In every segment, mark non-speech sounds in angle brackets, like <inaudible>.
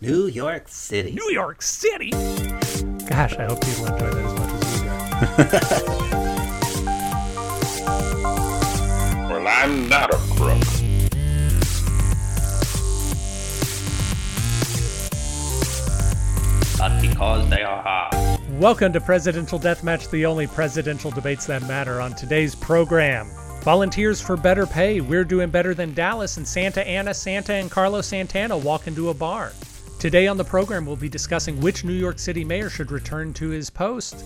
New York City. New York City. Gosh, I hope people enjoy that as much as we do. <laughs> Well, I'm not a crook. But because they are hot. Welcome to Presidential Deathmatch, the only presidential debates that matter. On today's program, volunteers for better pay. We're doing better than Dallas, and Santa Ana, Santa, and Carlos Santana walk into a bar. Today on the program, we'll be discussing which New York City mayor should return to his post.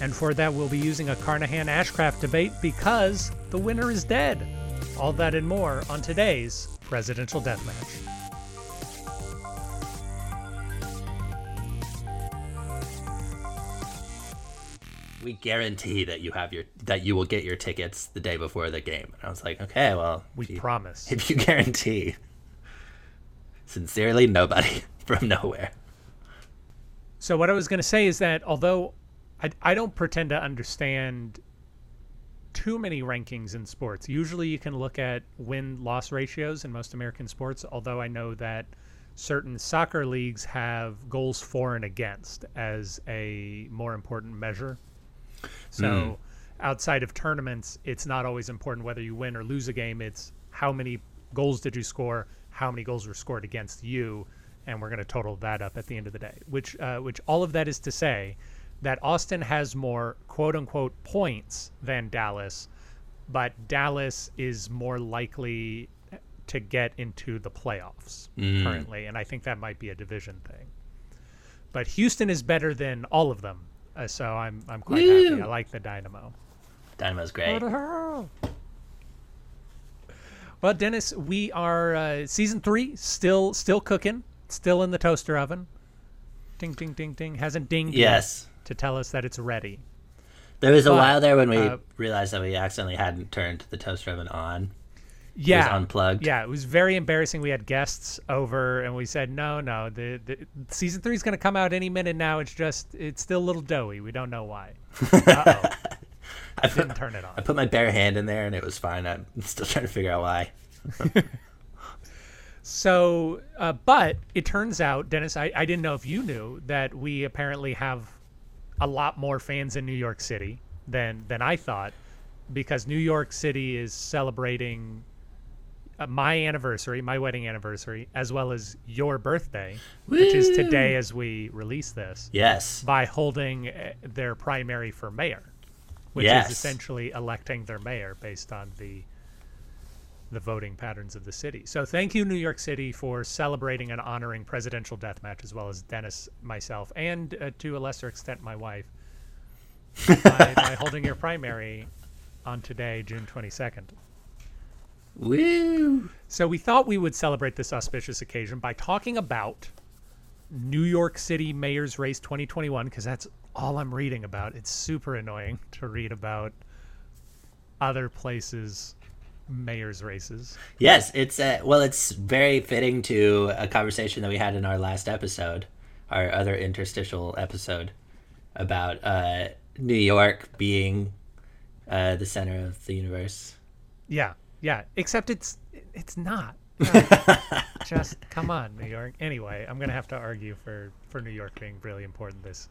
And for that, we'll be using a Carnahan Ashcraft debate because the winner is dead. All that and more on today's Presidential Deathmatch. We guarantee that you have your that you will get your tickets the day before the game. And I was like, okay, well, We if you, promise. if you guarantee. Sincerely, nobody from nowhere. So what I was going to say is that although I, I don't pretend to understand too many rankings in sports, usually you can look at win-loss ratios in most American sports, although I know that certain soccer leagues have goals for and against as a more important measure. So hmm. outside of tournaments, it's not always important whether you win or lose a game. It's how many goals did you score, how many goals were scored against you, and we're going to total that up at the end of the day. Which, uh, which all of that is to say that Austin has more quote unquote points than Dallas, but Dallas is more likely to get into the playoffs currently, and I think that might be a division thing. But Houston is better than all of them, uh, so I'm I'm quite happy. I like the Dynamo. Dynamo's great. Well, Dennis, we are uh, season three, still still cooking, still in the toaster oven. Ding ding ding ding. Hasn't dinged yet Yes. to tell us that it's ready. There was a But, while there when we uh, realized that we accidentally hadn't turned the toaster oven on. Yeah, it was unplugged. Yeah, it was very embarrassing. We had guests over, and we said, "No, no, the, the season three is going to come out any minute now. It's just it's still a little doughy. We don't know why." <laughs> Uh oh, I put, didn't turn it on. I put my bare hand in there and it was fine. I'm still trying to figure out why. <laughs> So, uh, but it turns out, Dennis, I, I didn't know if you knew that we apparently have a lot more fans in New York City than than I thought, because New York City is celebrating uh, my anniversary, my wedding anniversary, as well as your birthday, which is today as we release this, Yes. by holding uh, their primary for mayor, which Yes. is essentially electing their mayor based on the the voting patterns of the city. So thank you, New York City, for celebrating and honoring presidential deathmatch, as well as Dennis, myself, and uh, to a lesser extent, my wife, by, by <laughs> holding your primary on today, June 22nd. Woo! So we thought we would celebrate this auspicious occasion by talking about New York City Mayor's Race 2021, because that's all I'm reading about. It's super annoying to read about other places' mayor's races. Yes, it's a, well, it's very fitting to a conversation that we had in our last episode, our other interstitial episode, about uh, New York being uh, the center of the universe. Yeah, yeah. Except it's it's not. <laughs> No. Just come on, New York. Anyway, I'm gonna have to argue for for New York being really important this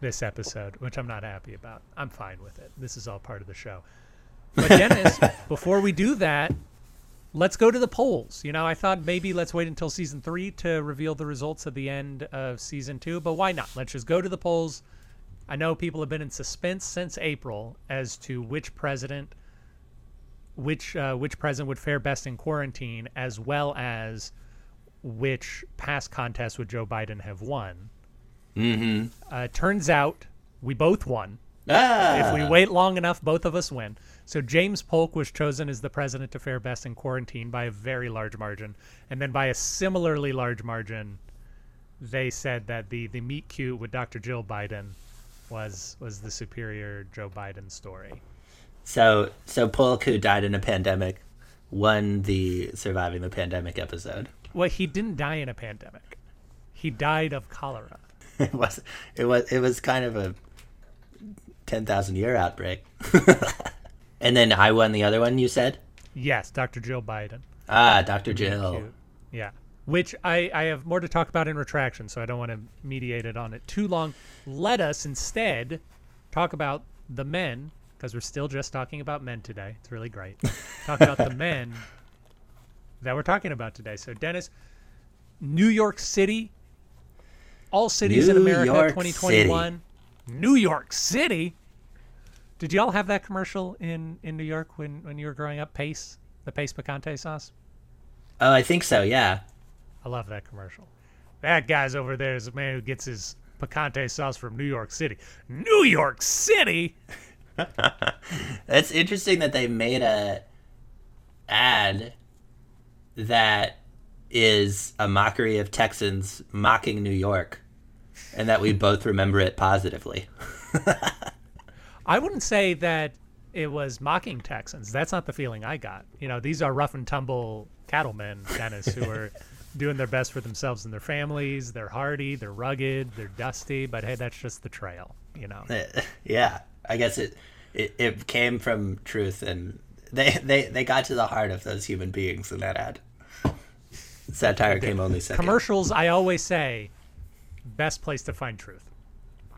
this episode, which I'm not happy about. I'm fine with it. This is all part of the show. But Dennis, <laughs> before we do that, let's go to the polls. You know, I thought maybe let's wait until season three to reveal the results at the end of season two, but why not? Let's just go to the polls. I know people have been in suspense since April as to which president which uh, which president would fare best in quarantine, as well as which past contest would Joe Biden have won. Mm-hmm. Uh, turns out we both won. Ah, If we wait long enough, both of us win. So James Polk was chosen as the president to fare best in quarantine by a very large margin, and then by a similarly large margin, they said that the the meet cute with Dr. Jill Biden was was the superior Joe Biden story. so so Polk, who died in a pandemic, won the surviving the pandemic episode. Well, he didn't die in a pandemic. He died of cholera. <laughs> It was it was it was kind of a ten thousand year outbreak. <laughs> and then I won the other one. You said Yes, Dr. Jill Biden. ah, Dr. Jill. Cute. Yeah. which I, I have more to talk about in retraction, so I don't want to mediate it on it too long. Let us instead talk about the men, because we're still just talking about men today. It's really great. talk about the <laughs> men that we're talking about today. So, Dennis, New York City, all cities in America York 2021. New York City. Did y'all have that commercial in, in New York when, when you were growing up? Pace, the Pace Picante sauce? Oh, I think so. Yeah. I love that commercial. That guy's over there is a man who gets his picante sauce from New York City. New York City? <laughs> That's interesting that they made a ad that is a mockery of Texans mocking New York, and that we both remember it positively. <laughs> I wouldn't say that it was mocking Texans. That's not the feeling I got. You know, these are rough and tumble cattlemen, Dennis, who are <laughs> doing their best for themselves and their families. They're hardy, they're rugged, they're dusty, but hey, that's just the trail, you know. Eh, yeah, I guess it, it it came from truth, and they they they got to the heart of those human beings in that ad. Satire came only second. Commercials, I always say, best place to find truth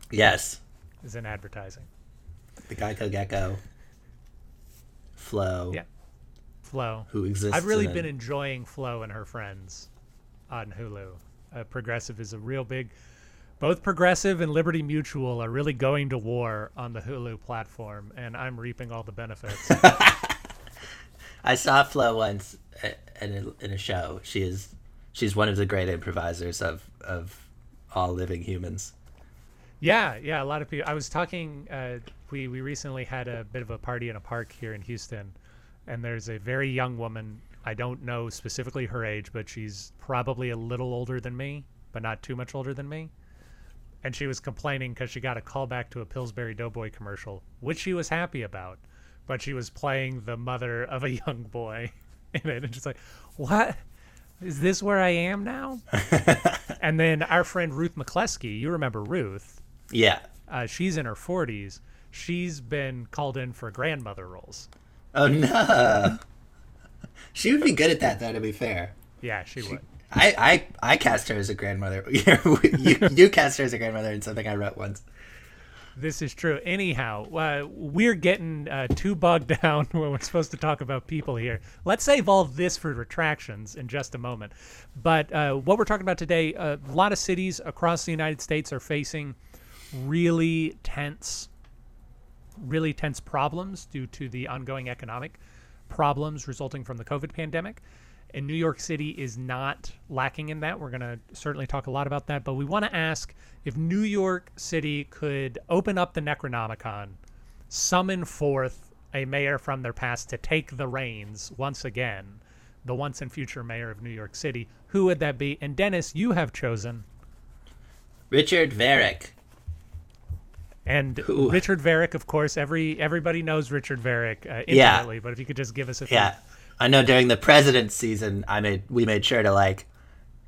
Yes, is in advertising. The Geico Gecko, Flo, Yeah. Flo. who exists. I've really been enjoying Flo and her friends on Hulu. Uh, Progressive is a real big. Both Progressive and Liberty Mutual are really going to war on the Hulu platform, and I'm reaping all the benefits. <laughs> I saw Flo once in a, in a show. She is she's one of the great improvisers of of all living humans. yeah, yeah, a lot of people. I was talking. Uh, we we recently had a bit of a party in a park here in Houston, and there's a very young woman. I don't know specifically her age, but she's probably a little older than me, but not too much older than me. and she was complaining because she got a call back to a Pillsbury Doughboy commercial, which she was happy about, but she was playing the mother of a <laughs> young boy in it, and she's like, "What is this? Where I am now?" <laughs> and then our friend Ruth McCleskey, you remember Ruth? Yeah. Uh, she's in her forties. She's been called in for grandmother roles. Oh no. <laughs> she would be good at that, though. To be fair, Yeah, she would. I I, I cast her as a grandmother. <laughs> you you cast her as a grandmother in something I wrote once. This is true. Anyhow, uh, we're getting uh, too bogged <laughs> down when we're supposed to talk about people here. Let's save all this for retractions in just a moment. But uh, what we're talking about today, a lot of cities across the United States are facing really tense, really tense problems due to the ongoing economic problems resulting from the COVID pandemic. And New York City is not lacking in that. We're going to certainly talk a lot about that. But we want to ask if New York City could open up the Necronomicon, summon forth a mayor from their past to take the reins once again, the once and future mayor of New York City, who would that be? And Dennis, you have chosen. Richard Varick. And Who- Richard Varick, of course, every everybody knows Richard Varick uh, Yeah. But if you could just give us a few Yeah, I know. During the president's season, I made we made sure to like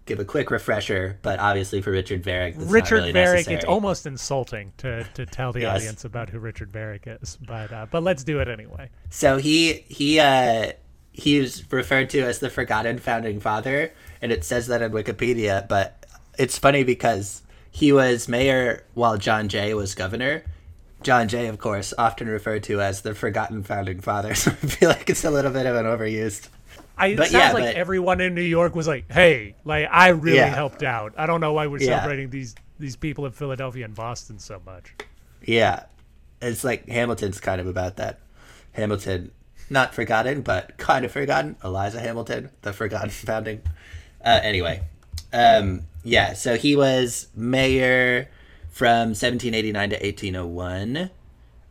give a quick refresher. But obviously, for Richard Varick, Richard really Varick. necessary. It's almost insulting to to tell the Yes. audience about who Richard Varick is, but uh, but let's do it anyway. So he he uh he was referred to as the forgotten founding father, and it says that on Wikipedia. But it's funny because he was mayor while John Jay was governor. John Jay, of course, often referred to as the forgotten founding father. So <laughs> I feel like it's a little bit of an overused. I, it But sounds yeah, like but- everyone in New York was like, "Hey, like I really Yeah. helped out. I don't know why we're Yeah. celebrating these these people in Philadelphia and Boston so much." Yeah, it's like Hamilton's kind of about that. Hamilton, not forgotten, but kind of forgotten. Eliza Hamilton, the forgotten <laughs> founding. Uh, anyway, um, yeah. So he was mayor from 1789 to 1801.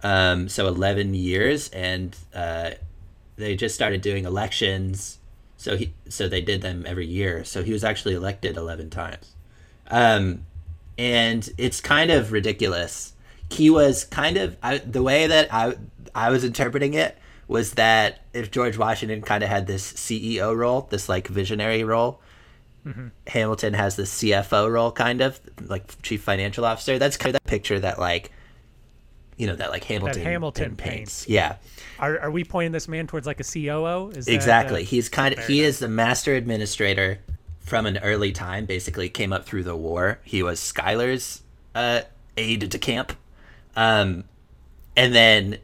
Um, so 11 years, and uh, they just started doing elections. So he, so they did them every year. So he was actually elected 11 times. Um, and it's kind of ridiculous. He was kind of I, the way that I I was interpreting it was that if George Washington kind of had this CEO role, this like visionary role, Hamilton has the CFO role, kind of like chief financial officer. That's kind of the picture that like, you know, that like Hamilton Hamilton paints. paints. Yeah, Are are we pointing this man towards like a COO? Is that, uh, exactly. He's kind of he enough. is the master administrator from an early time. Basically, came up through the war. He was Schuyler's uh, aide de camp, um, and then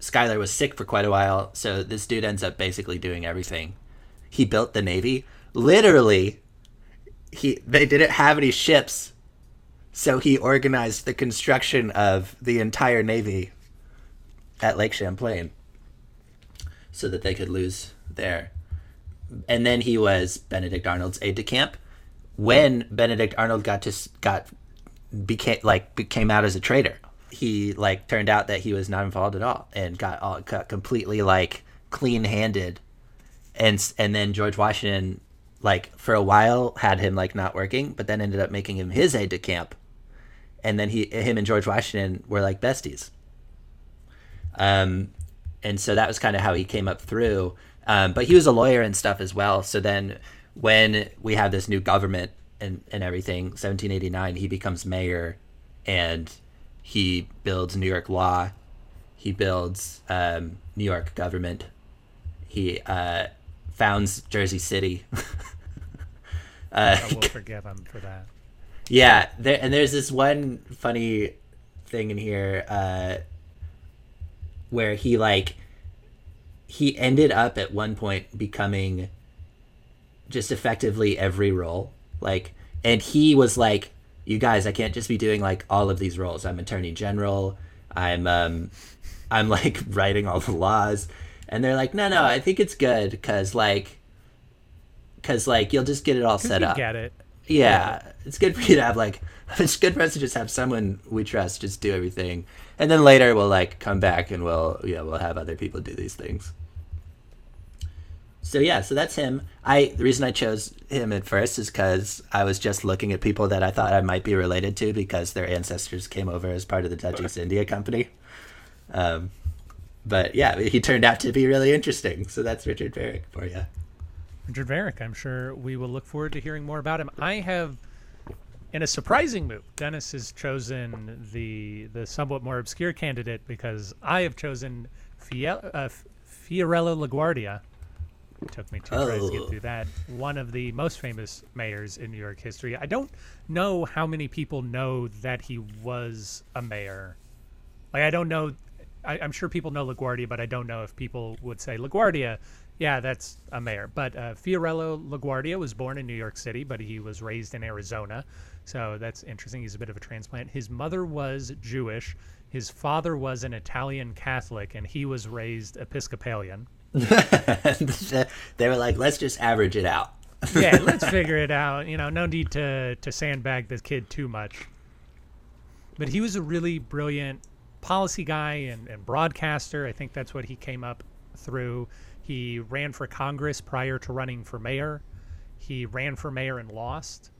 Schuyler was sick for quite a while. So this dude ends up basically doing everything. He built the navy. Literally, he they didn't have any ships, so he organized the construction of the entire navy at Lake Champlain, so that they could lose there and then he was Benedict Arnold's aide de camp. When Benedict Arnold got to got became like became out as a traitor, he like turned out that he was not involved at all and got all got completely like clean handed, and and then George Washington like for a while had him like not working, but then ended up making him his aide de camp, and then he him and George Washington were like besties. Um, and so that was kind of how he came up through um, but he was a lawyer and stuff as well. So then when we have this new government and, and everything, 1789, he becomes mayor and he builds New York law. He builds um, New York government. He uh, founds Jersey City. <laughs> uh, I will <laughs> forgive him for that. Yeah, there, and there's this one funny thing in here uh, where he like he ended up at one point becoming just effectively every role. Like, and he was like, "You guys, I can't just be doing like all of these roles. I'm attorney general. I'm um, I'm like <laughs> writing all the laws." And they're like, "No, no, I think it's good because like, because like you'll just get it all set up. Get it? Yeah, yeah, it's good for you to have like, <laughs> it's good for us to just have someone we trust just do everything." and then later we'll like come back and we'll yeah we'll have other people do these things so yeah so that's him i the reason i chose him at first is because i was just looking at people that i thought i might be related to because their ancestors came over as part of the dutch east india company um, but yeah he turned out to be really interesting so that's richard varick for you richard varick i'm sure we will look forward to hearing more about him i have in a surprising move, Dennis has chosen the the somewhat more obscure candidate because I have chosen Fiel, uh, Fiorello LaGuardia. It took me two oh. tries to get through that. One of the most famous mayors in New York history. I don't know how many people know that he was a mayor. Like I don't know. I, am sure people know LaGuardia, but I don't know if people would say LaGuardia. Yeah, that's a mayor. But uh, Fiorello LaGuardia was born in New York City, but he was raised in Arizona. So that's interesting. He's a bit of a transplant. His mother was Jewish. His father was an Italian Catholic, and he was raised Episcopalian. <laughs> they were like, let's just average it out. yeah, <laughs> let's figure it out. You know, no need to to sandbag this kid too much. But he was a really brilliant policy guy and, and broadcaster. I think that's what he came up through. He ran for Congress prior to running for mayor. He ran for mayor and lost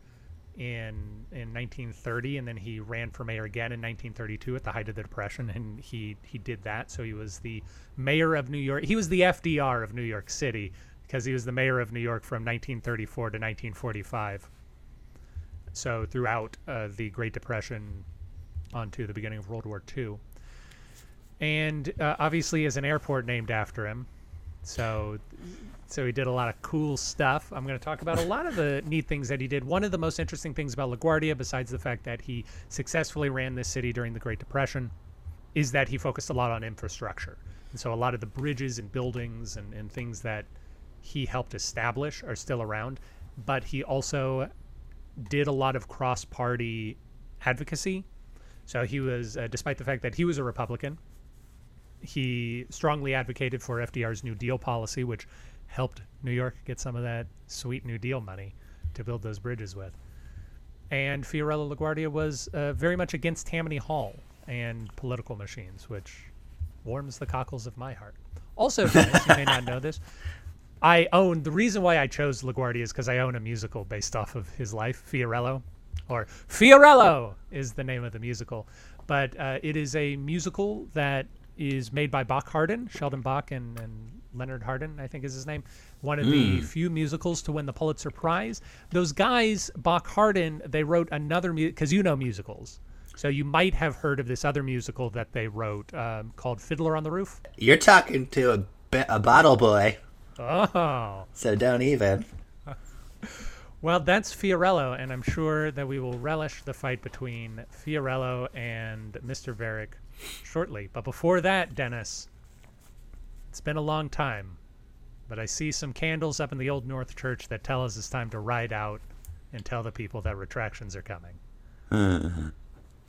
in in 1930, and then he ran for mayor again in 1932 at the height of the Depression, and he he did that. So he was the mayor of New York. He was the FDR of New York City because he was the mayor of New York from 1934 to 1945. So throughout uh, the Great Depression, onto the beginning of World War II, and uh, obviously is an airport named after him. So so he did a lot of cool stuff. I'm going to talk about a lot of the neat things that he did. One of the most interesting things about LaGuardia, besides the fact that he successfully ran this city during the Great Depression, is that he focused a lot on infrastructure. And so a lot of the bridges and buildings and, and things that he helped establish are still around. But he also did a lot of cross party advocacy. So he was, uh, despite the fact that he was a Republican, he strongly advocated for FDR's New Deal policy, which helped New York get some of that sweet New Deal money to build those bridges with. And Fiorello LaGuardia was uh, very much against Tammany Hall and political machines, which warms the cockles of my heart. Also, <laughs> Dennis, you may not know this. I own the reason why I chose LaGuardia is because I own a musical based off of his life, Fiorello, or Fiorello is the name of the musical. But uh, it is a musical that is made by Bock Hardin, Sheldon Bock, and, and Leonard Hardin, I think is his name, one of mm. the hmm. few musicals to win the Pulitzer Prize. Those guys, Bock Hardin, they wrote another because you know musicals. So you might have heard of this other musical that they wrote um, called Fiddler on the Roof. You're talking to a, a bottle boy. Oh. So don't even. <laughs> Well, that's Fiorello, and I'm sure that we will relish the fight between Fiorello and Mr. Varick shortly. But before that, Dennis, it's been a long time, but I see some candles up in the Old North Church that tell us it's time to ride out and tell the people that retractions are coming. By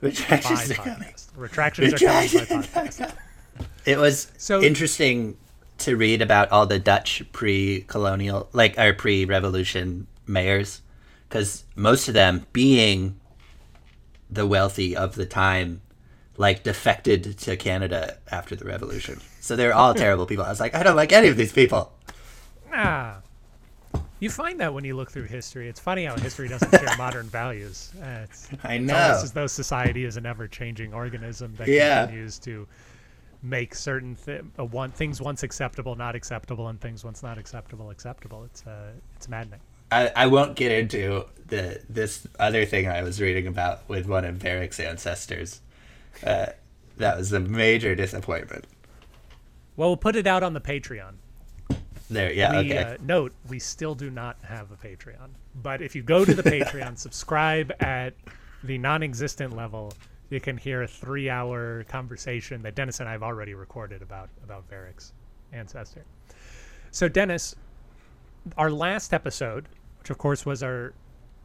<laughs> Retractions are coming. podcast. Retractions are coming by Retractions podcast. It was So- interesting to read about all the Dutch pre-colonial, like our pre-revolution mayors, because most of them, being the wealthy of the time, like defected to Canada after the revolution. So they're all terrible people. I was like, I don't like any of these people. Ah. You find that when you look through history. It's funny how history doesn't share <laughs> modern values. Uh, it's, I it's know. almost as though society is an ever-changing organism that Yeah. continues to make certain th- uh, one things once acceptable not acceptable and things once not acceptable acceptable. It's uh, it's maddening. I, I won't get into the this other thing I was reading about with one of Varick's ancestors. Uh, that was a major disappointment. Well, we'll put it out on the Patreon. There, yeah, we, okay. uh, note we still do not have a Patreon, but if you go to the Patreon, <laughs> subscribe at the non-existent level, you can hear a three-hour conversation that Dennis and I have already recorded about about Varick's ancestor. So, Dennis, our last episode, which of course was our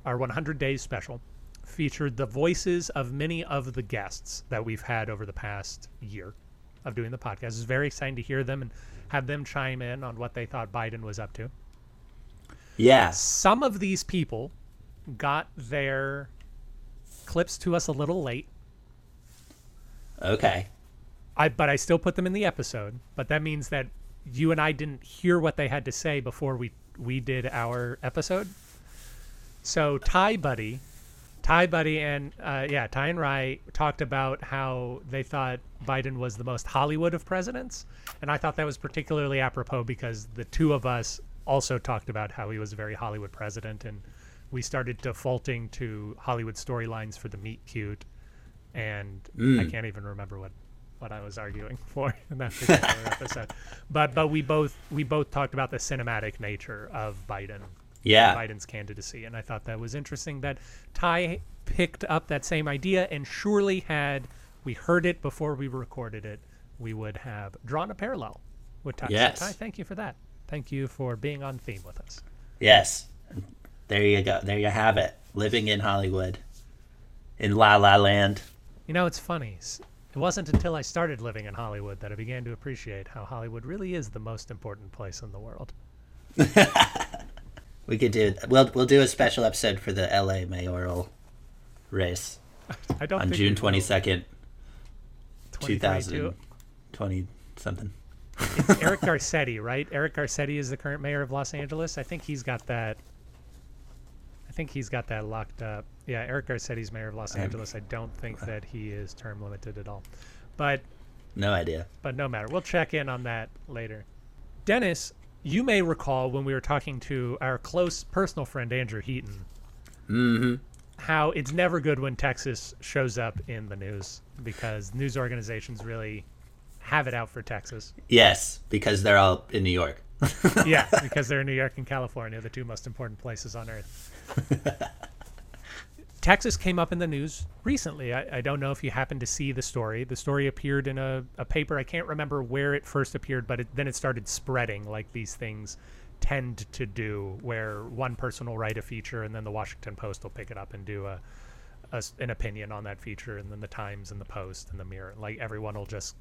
our 100 days special, featured the voices of many of the guests that we've had over the past year of doing the podcast. It's very exciting to hear them and have them chime in on what they thought Biden was up to. yeah, Some of these people got their clips to us a little late. okay. I but I still put them in the episode. But that means that you and I didn't hear what they had to say before we we did our episode. So Ty Buddy, Ty Buddy, and uh, yeah, Ty and Rye talked about how they thought Biden was the most Hollywood of presidents, and I thought that was particularly apropos because the two of us also talked about how he was a very Hollywood president, and we started defaulting to Hollywood storylines for the meet cute, and I can't even remember what what I was arguing <laughs> for in that particular <laughs> episode. But but we both we both talked about the cinematic nature of Biden Yeah, Biden's candidacy. And I thought that was interesting that Ty picked up that same idea and surely had we heard it before we recorded it, we would have drawn a parallel with Ty. So Yes. Ty, thank you for that. Thank you for being on theme with us. yes. There you go. There you have it. Living in Hollywood, in La La Land. You know, it's funny. It wasn't until I started living in Hollywood that I began to appreciate how Hollywood really is the most important place in the world. <laughs> We could do. We'll we'll do a special episode for the L.A. mayoral race <laughs> I don't on June twenty second, two 2022. thousand twenty something. It's Eric <laughs> Garcetti, right? Eric Garcetti is the current mayor of Los Angeles. I think he's got that. I think he's got that locked up. Yeah, Eric Garcetti's mayor of Los Angeles. I don't think uh, that he is term limited at all. But No idea. but no matter. We'll check in on that later. Dennis, you may recall when we were talking to our close personal friend Andrew Heaton. Mm-hmm. How it's never good when Texas shows up in the news because news organizations really have it out for Texas. Yes, because they're all in New York. <laughs> yeah, <laughs> because they're in New York and California, the two most important places on earth. <laughs> Texas came up in the news recently. I, I don't know if you happened to see the story. The story appeared in a, a paper. I can't remember where it first appeared, but it, then it started spreading like these things tend to do, where one person will write a feature and then the Washington Post will pick it up and do a, a an opinion on that feature, and then the Times and the Post and the Mirror. Like everyone will just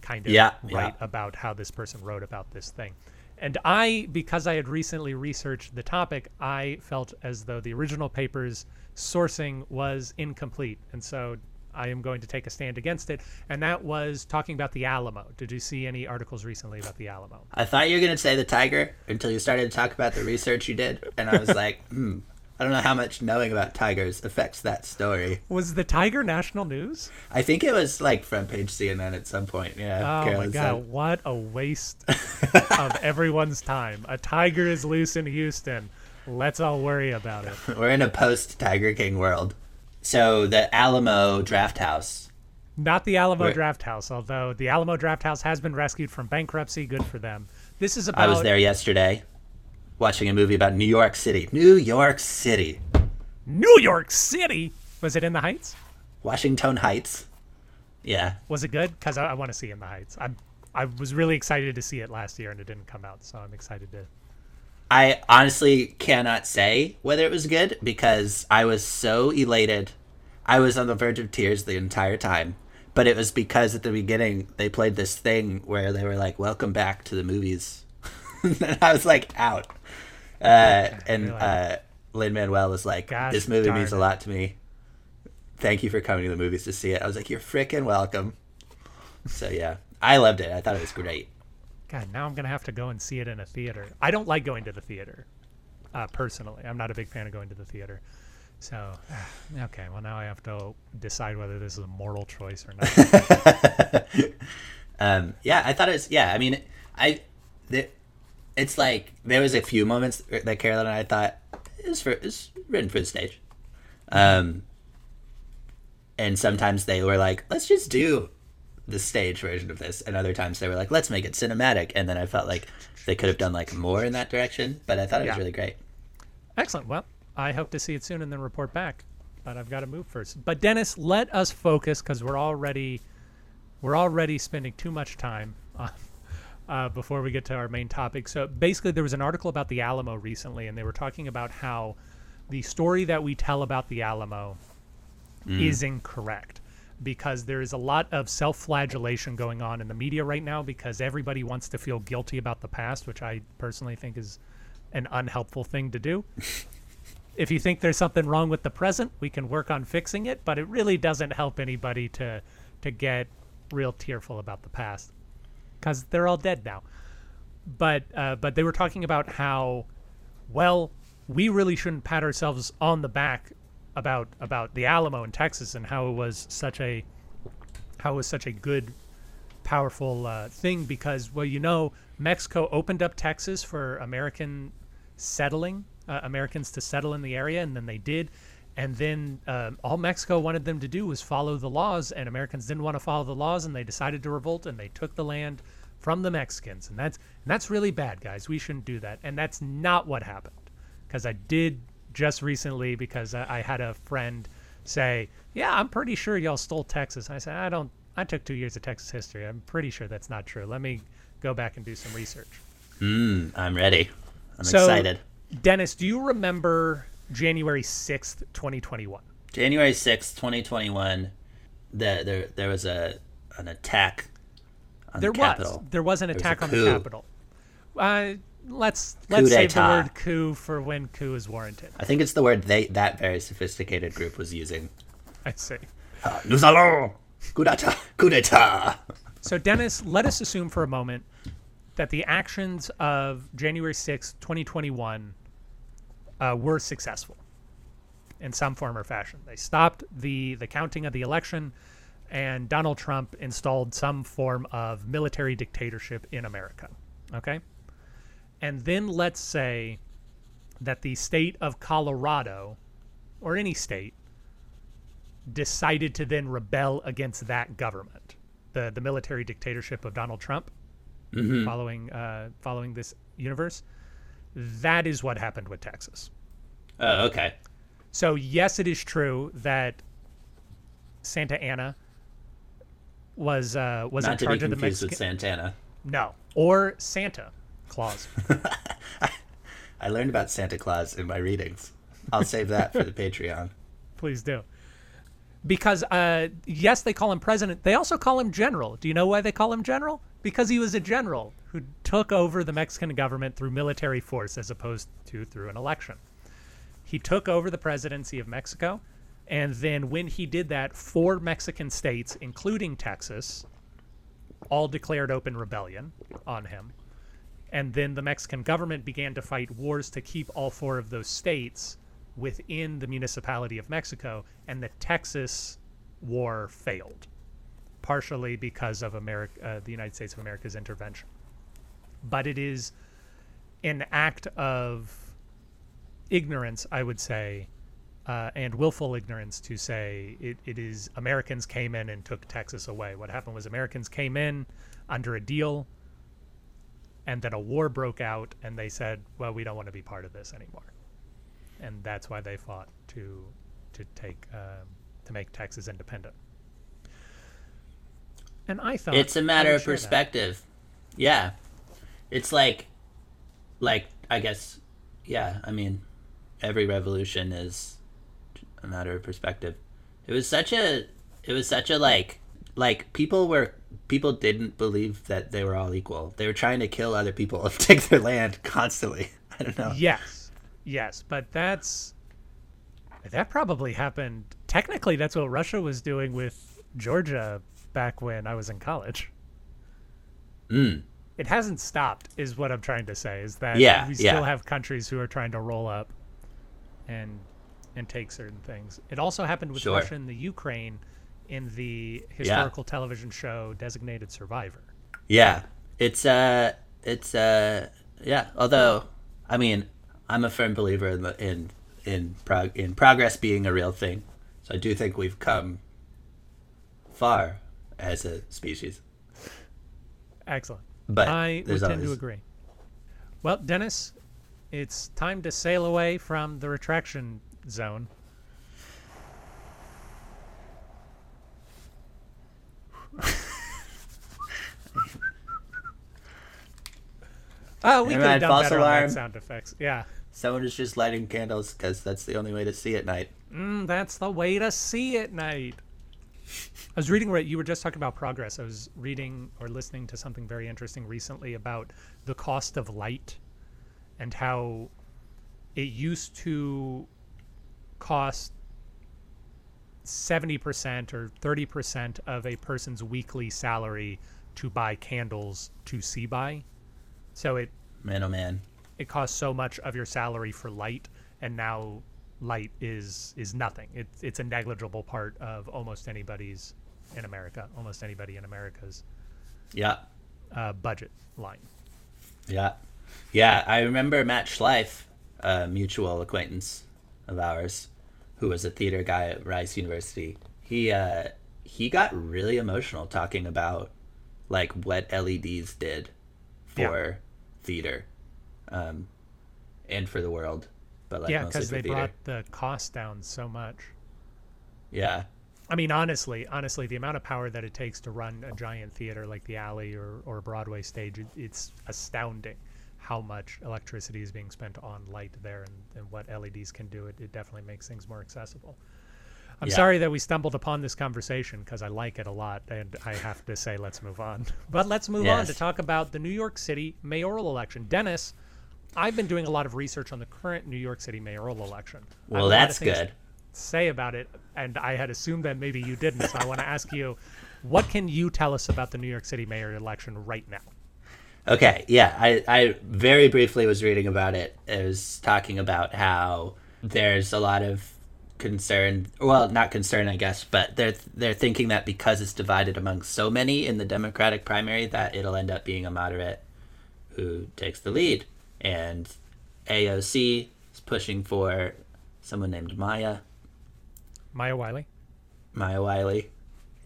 kind of Yeah, write yeah. about how this person wrote about this thing. And I, because I had recently researched the topic, I felt as though the original paper's sourcing was incomplete. And so I am going to take a stand against it. And that was talking about the Alamo. Did you see any articles recently about the Alamo? I thought you were gonna say the tiger until you started to talk about the research you did, and I was <laughs> like, hmm, I don't know how much knowing about tigers affects that story. Was the tiger national news? I think it was like front page CNN at some point. Yeah. Oh my God, said. what a waste <laughs> of everyone's time. A tiger is loose in Houston. Let's all worry about it. <laughs> We're in a post Tiger King world. So the Alamo Draft House. Not the Alamo Wait. Draft House, although the Alamo Draft House has been rescued from bankruptcy. Good for them. This is about I was there yesterday. watching a movie about New York City. New York City. New York City. Was it in the Heights? Washington Heights. Yeah. Was it good? Because I, I want to see In the Heights. I'm, I was really excited to see it last year and it didn't come out, so I'm excited to. I honestly cannot say whether it was good because I was so elated. I was on the verge of tears the entire time. But it was because at the beginning they played this thing where they were like, "Welcome back to the movies," <laughs> and I was like out. Uh, and uh, Lin Manuel was like, Gosh "This movie means a lot to me. Thank you for coming to the movies to see it." I was like, "You're freaking welcome." So yeah, I loved it. I thought it was great. God, now I'm gonna have to go and see it in a theater. I don't like going to the theater, uh, personally. I'm not a big fan of going to the theater. So, <sighs> okay, well now I have to decide whether this is a moral choice or not. <laughs> um, yeah, I thought it was. Yeah, I mean, I, the, it's like there was a few moments that Carolyn and I thought was for was written for the stage, um, and sometimes they were like, let's just do the stage version of this, and other times they were like, let's make it cinematic, and then I felt like they could have done like more in that direction, but I thought it was really great. Excellent. Well, I hope to see it soon and then report back. But I've got to move first. But Dennis, let us focus because we're already we're already spending too much time on, uh, before we get to our main topic. So basically, there was an article about the Alamo recently, and they were talking about how the story that we tell about the Alamo is incorrect because there is a lot of self-flagellation going on in the media right now because everybody wants to feel guilty about the past, which I personally think is an unhelpful thing to do. <laughs> if you think there's something wrong with the present, we can work on fixing it, but it really doesn't help anybody to to get real tearful about the past because they're all dead now. But uh, but they were talking about how well we really shouldn't pat ourselves on the back about about the Alamo in Texas and how it was such a how it was such a good powerful uh, thing because well you know Mexico opened up Texas for American settling uh, Americans to settle in the area and then they did. And then um, all Mexico wanted them to do was follow the laws and Americans didn't want to follow the laws and they decided to revolt and they took the land from the Mexicans. And that's and that's really bad guys. We shouldn't do that. And that's not what happened because I did just recently because I, I had a friend say, "Yeah, I'm pretty sure y'all stole Texas." I said, "I don't. I took two years of Texas history. I'm pretty sure that's not true. Let me go back and do some research." Mm, I'm ready. I'm So- excited. Dennis, do you remember January sixth, 2021? January sixth, 2021, the, there there was a an attack on There the was Capitol. there was an was attack on the. Capitol. Uh, let's let's save the word coup for when coup is warranted. I think it's the word they that very sophisticated group was using. I see. Uh, nous allons coup d'état, coup d'état. So, Dennis, let us assume for a moment that the actions of January 6, 2021 uh, were successful in some form or fashion. They stopped the, the counting of the election, and Donald Trump installed some form of military dictatorship in America. Okay? And then let's say that the state of Colorado, or any state, decided to then rebel against that government, the the military dictatorship of Donald Trump, following uh, following this universe. That is what happened with Texas. Oh, okay. So yes, it is true that Santa Anna was uh, was Not in charge of the Mexican. Santana. No, or Santa Claus. <laughs> I learned about Santa Claus in my readings. I'll save that for the Patreon. Please do. Because uh, yes, they call him president. They also call him general. Do you know why they call him general? Because he was a general who took over the Mexican government through military force as opposed to through an election. He took over the presidency of Mexico, and then when he did that, four Mexican states, including Texas, all declared open rebellion on him. And then the Mexican government began to fight wars to keep all four of those states within the municipality of Mexico, and the Texas war failed, partially because of America, uh, the United States of America's intervention. But it is an act of ignorance, I would say, uh, and willful ignorance to say it, it is Americans came in and took Texas away. What happened was Americans came in under a deal and then a war broke out, and they said, "Well, we don't want to be part of this anymore," and that's why they fought to to take um, to make Texas independent. And I thought it's a matter of share that. perspective. Yeah. It's like like I guess yeah, I mean every revolution is a matter of perspective. It was such a it was such a like like people were people didn't believe that they were all equal. They were trying to kill other people and <laughs> take their land constantly. <laughs> I don't know. Yes, yes, but that's that probably happened. Technically, that's what Russia was doing with Georgia back when I was in college. Mm. It hasn't stopped, is what I'm trying to say. Is that Yeah, we yeah. still have countries who are trying to roll up and and take certain things. It also happened with Sure. Russia and the Ukraine in the historical television show Designated Survivor. Yeah. It's uh it's uh yeah, although I mean, I'm a firm believer in the, in in prog- in progress being a real thing. So I do think we've come far as a species. Excellent. But I would tend always to agree. Well, Dennis, it's time to sail away from the retraction zone. <laughs> Oh, we Never could have mind, done false better on that sound effects. Yeah, someone is just lighting candles because that's the only way to see at night. mm, that's the way to see at night. I was reading where you were just talking about progress. I was reading or listening to something very interesting recently about the cost of light and how it used to cost 70% or 30% of a person's weekly salary to buy candles to see by. So it Man, oh man. it costs so much of your salary for light and now light is is nothing it's it's a negligible part of almost anybody's in america almost anybody in america's Yeah, uh, budget line yeah, yeah. I remember Matt Schleif, a mutual acquaintance of ours, who was a theater guy at Rice University. He uh, he got really emotional talking about like what LEDs did Yeah. for theater, um, and for the world. But like yeah because they theater. brought the cost down so much Yeah, i mean honestly honestly the amount of power that it takes to run a giant theater like the alley or, or a broadway stage it, it's astounding how much electricity is being spent on light there and, and what leds can do it, it definitely makes things more accessible I'm Yeah. sorry that we stumbled upon this conversation because I like it a lot, and I have to say, let's move on. <laughs> But let's move on to talk about the New York City mayoral election. Dennis, I've been doing a lot of research on the current New York City mayoral election. Well a lot of that's good. Say about it, and I had assumed that maybe you didn't. So I want to ask you, what can you tell us about the New York City mayor election right now? Okay, yeah, I, I very briefly was reading about it. It was talking about how there's a lot of concern. Well, not concern, I guess, but they're they're thinking that because it's divided among so many in the Democratic primary, that it'll end up being a moderate who takes the lead. And AOC is pushing for someone named Maya Maya Wiley. Maya Wiley,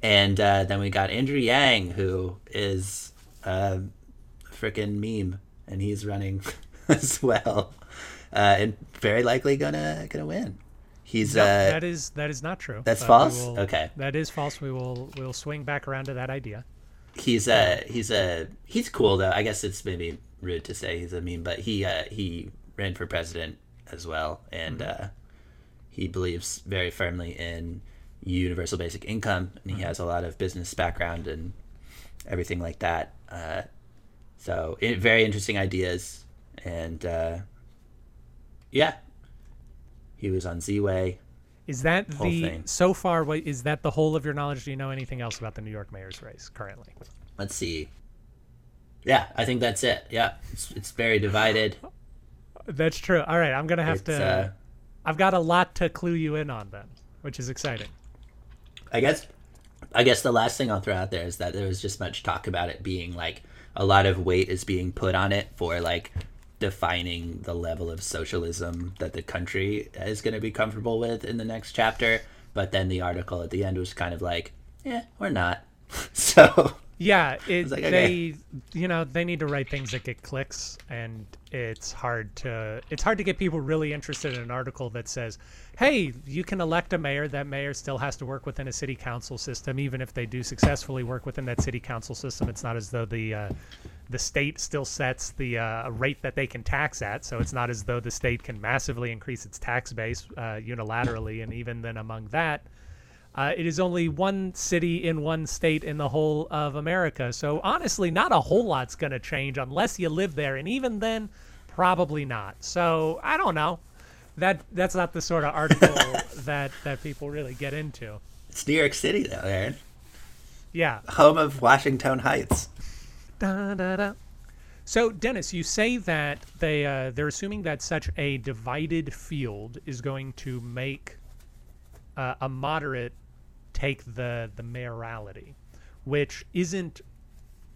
and uh, then we got Andrew Yang, who is a freaking meme, and he's running <laughs> as well, uh, and very likely gonna gonna win. He's No, uh, that is that is not true. that's but false? will- Okay. that is false. We will we'll swing back around to that idea. he's a he's a he's cool though. I guess it's maybe rude to say he's a meme, but he uh, he ran for president as well, and uh, he believes very firmly in universal basic income, and he has a lot of business background and everything like that. Uh, so it, very interesting ideas, and uh, yeah, he was on Z-Way. Is that Whole the thing. so far? What is that the whole of your knowledge? Do you know anything else about the New York mayor's race currently? Let's see. Yeah, I think that's it. Yeah, it's, it's very divided. <laughs> That's true. All right, I'm gonna have It's, to. uh, I've got a lot to clue you in on then, which is exciting. I guess I guess the last thing I'll throw out there is that there was just much talk about it being like a lot of weight is being put on it for like defining the level of socialism that the country is going to be comfortable with in the next chapter. But then the article at the end was kind of like, yeah, we're not. <laughs> so Yeah, it, like, they you know they need to write things that get clicks, and it's hard to it's hard to get people really interested in an article that says, "Hey, you can elect a mayor. That mayor still has to work within a city council system. Even if they do successfully work within that city council system, it's not as though the uh, the state still sets the uh, rate that they can tax at. So it's not as though the state can massively increase its tax base uh, unilaterally, and even then among that." Uh, it is only one city in one state in the whole of America. So honestly, not a whole lot's going to change unless you live there, and even then, probably not. So I don't know. That that's not the sort of article <laughs> that that people really get into. It's New York City, though, Aaron. Yeah. Home of Washington Heights. Da, da, da. So Dennis, you say that they uh, they're assuming that such a divided field is going to make uh, a moderate take the the mayorality, which isn't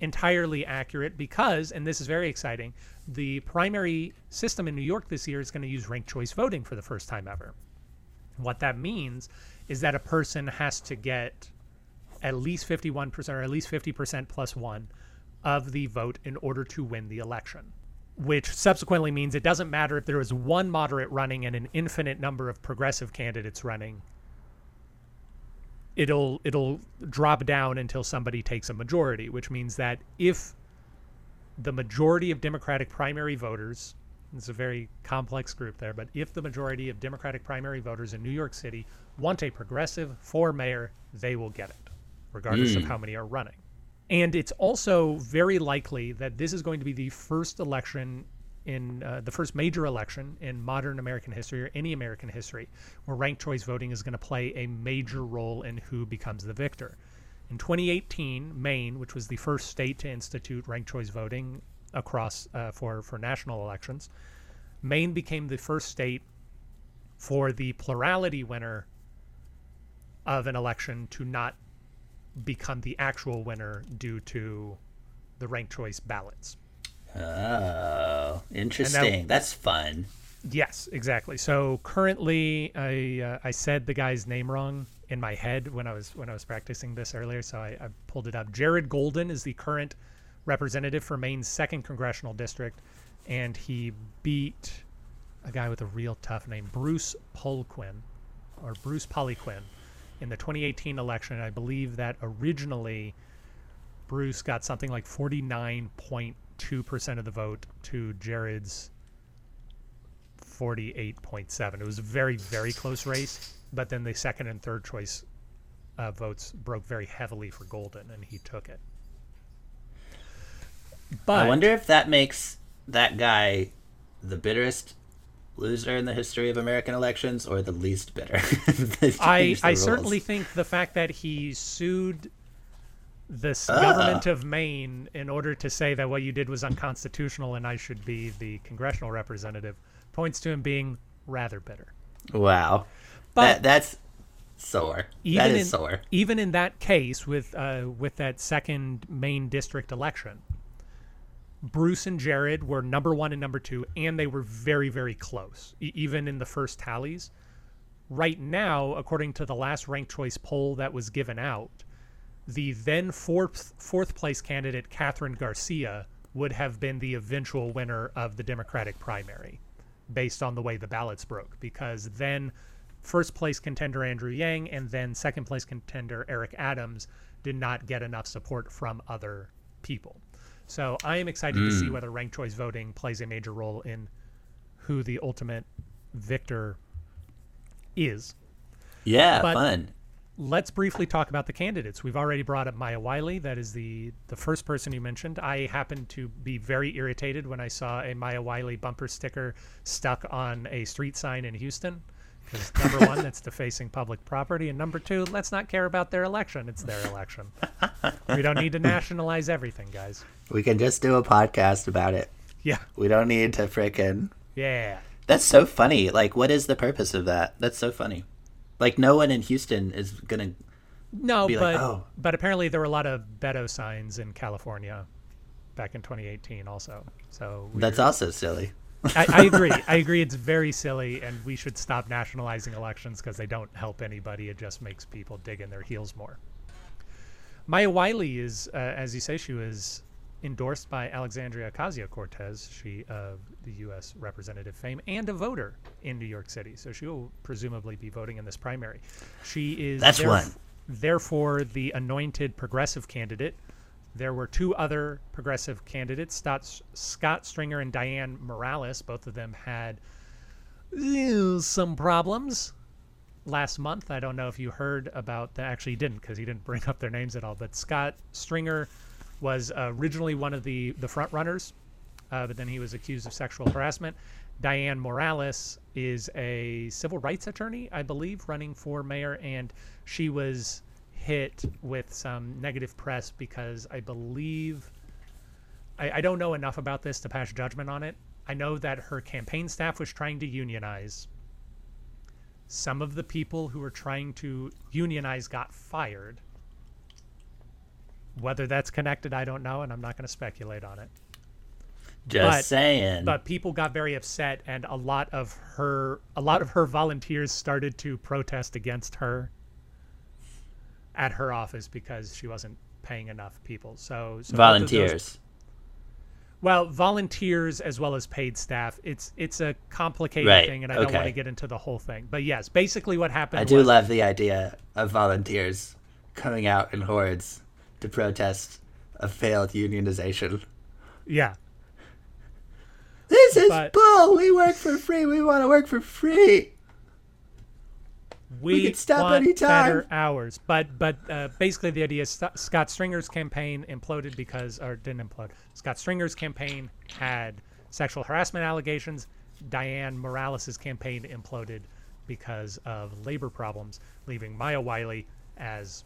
entirely accurate because, and this is very exciting, the primary system in New York this year is going to use ranked choice voting for the first time ever. What that means is that a person has to get at least 51% or at least 50% plus one of the vote in order to win the election. Which subsequently means it doesn't matter if there is one moderate running and an infinite number of progressive candidates running. It'll it'll drop down until somebody takes a majority, which means that if the majority of Democratic primary voters, it's a very complex group there, but if the majority of Democratic primary voters in New York City want a progressive for mayor, they will get it, regardless of hmm. how many are running. And it's also very likely that this is going to be the first election in uh, the first major election in modern American history or any American history where ranked choice voting is going to play a major role in who becomes the victor. In 2018, Maine, which was the first state to institute ranked choice voting across uh, for for national elections, Maine became the first state for the plurality winner of an election to not become the actual winner due to the ranked choice ballots. Oh, interesting. That's fun. Yes, exactly. So currently, I uh, I said the guy's name wrong in my head when I was when I was practicing this earlier. So I, I pulled it up. Jared Golden is the current representative for Maine's second congressional district, and he beat a guy with a real tough name, Bruce Polquin, or Bruce Poliquin, in the 2018 election. I believe that originally Bruce got something like 49.2% of the vote to Jared's 48.7. It was a very, very close race, but then the second and third choice uh, votes broke very heavily for Golden, and he took it. But I wonder if that makes that guy the bitterest loser in the history of American elections or the least bitter. <laughs> I, I rules. certainly think the fact that he sued the s- Ah. government of Maine in order to say that what you did was unconstitutional and I should be the congressional representative points to him being rather bitter. Wow. But that, that's sore. even that is in, sore. Even in that case, with uh, with that second Maine district election, Bruce and Jared were number one and number two, and they were very very close, e even in the first tallies. Right now, according to the last ranked choice poll that was given out, the then fourth fourth place candidate Kathryn Garcia would have been the eventual winner of the Democratic primary, based on the way the ballots broke. Because then first place contender Andrew Yang and then second place contender Eric Adams did not get enough support from other people. So I am excited to see hmm. whether ranked choice voting plays a major role in who the ultimate victor is. Yeah, but- fun. Let's briefly talk about the candidates. We've already brought up Maya Wiley. That is the the first person you mentioned. I happened to be very irritated when I saw a Maya Wiley bumper sticker stuck on a street sign in Houston. Because <laughs> number one, that's defacing public property, and number two, let's not care about their election. It's their election. <laughs> we don't need to nationalize everything, guys. We can just do a podcast about it. Yeah, We don't need to frickin' yeah. That's so funny. Like, what is the purpose of that? That's so funny. Like, no one in Houston is gonna. No, but like, "Oh." but apparently there were a lot of Beto signs in California back in 2018, also. So That's also silly. I, I <laughs> agree. I agree. It's very silly, and we should stop nationalizing elections because they don't help anybody. It just makes people dig in their heels more. Maya Wiley is, uh, as you say, she was endorsed by Alexandria Ocasio Cortez, she of the U.S. representative fame, and a voter in New York City. So she will presumably be voting in this primary. She is That's one. therefore the anointed progressive candidate. There were two other progressive candidates, Scott, Scott Stringer and Dianne Morales. Both of them had some problems last month. I don't know if you heard about that. Actually, he didn't because he didn't bring up their names at all. But Scott Stringer was originally one of the the front runners, uh, but then he was accused of sexual harassment. Dianne Morales is a civil rights attorney, I believe, running for mayor, and she was hit with some negative press because I believe I, I don't know enough about this to pass judgment on it. I know that her campaign staff was trying to unionize. Some of the people who were trying to unionize got fired. Whether that's connected, I don't know, and I'm not going to speculate on it. Just But- saying. But people got very upset, and a lot of her, a lot of her volunteers started to protest against her at her office because she wasn't paying enough people. So, so Volunteers. well, volunteers as well as paid staff. It's it's a complicated Right, thing, and I don't want to get into the whole thing. But yes, basically what happened. I do love the idea of volunteers coming out in hordes to protest a failed unionization. Yeah, This is But- bull. We work for free. We want to work for free. we, can stop anytime. better hours. But but uh, basically the idea is Scott Stringer's campaign imploded because or didn't implode. Scott Stringer's campaign had sexual harassment allegations. Dianne Morales' campaign imploded because of labor problems, leaving Maya Wiley as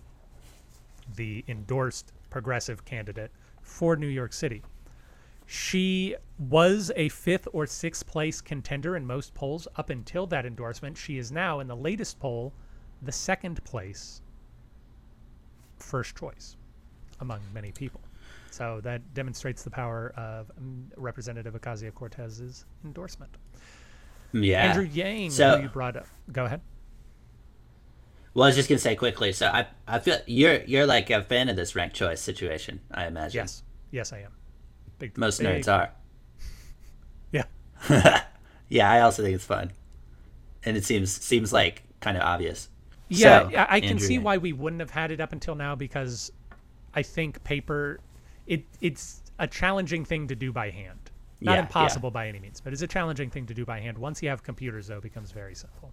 the endorsed progressive candidate for New York City. She was a fifth or sixth place contender in most polls up until that endorsement. She is now, in the latest poll, the second place first choice among many people. So that demonstrates the power of um, Representative Ocasio Cortez's endorsement. Yeah. Andrew Yang, So- who you brought up. Go ahead. Well, I was just gonna say quickly. So I, I feel you're you're like a fan of this ranked choice situation. I imagine. Yes. Yes, I am. Big, Most big- nerds are. Yeah. <laughs> Yeah, I also think it's fun, and it seems seems like kind of obvious. Yeah, So, yeah, I can Andrew see why we wouldn't have had it up until now because I think paper it it's a challenging thing to do by hand. Not Yeah, yeah. impossible by any means, but it's a challenging thing to do by hand. Once you have computers though, it becomes very simple.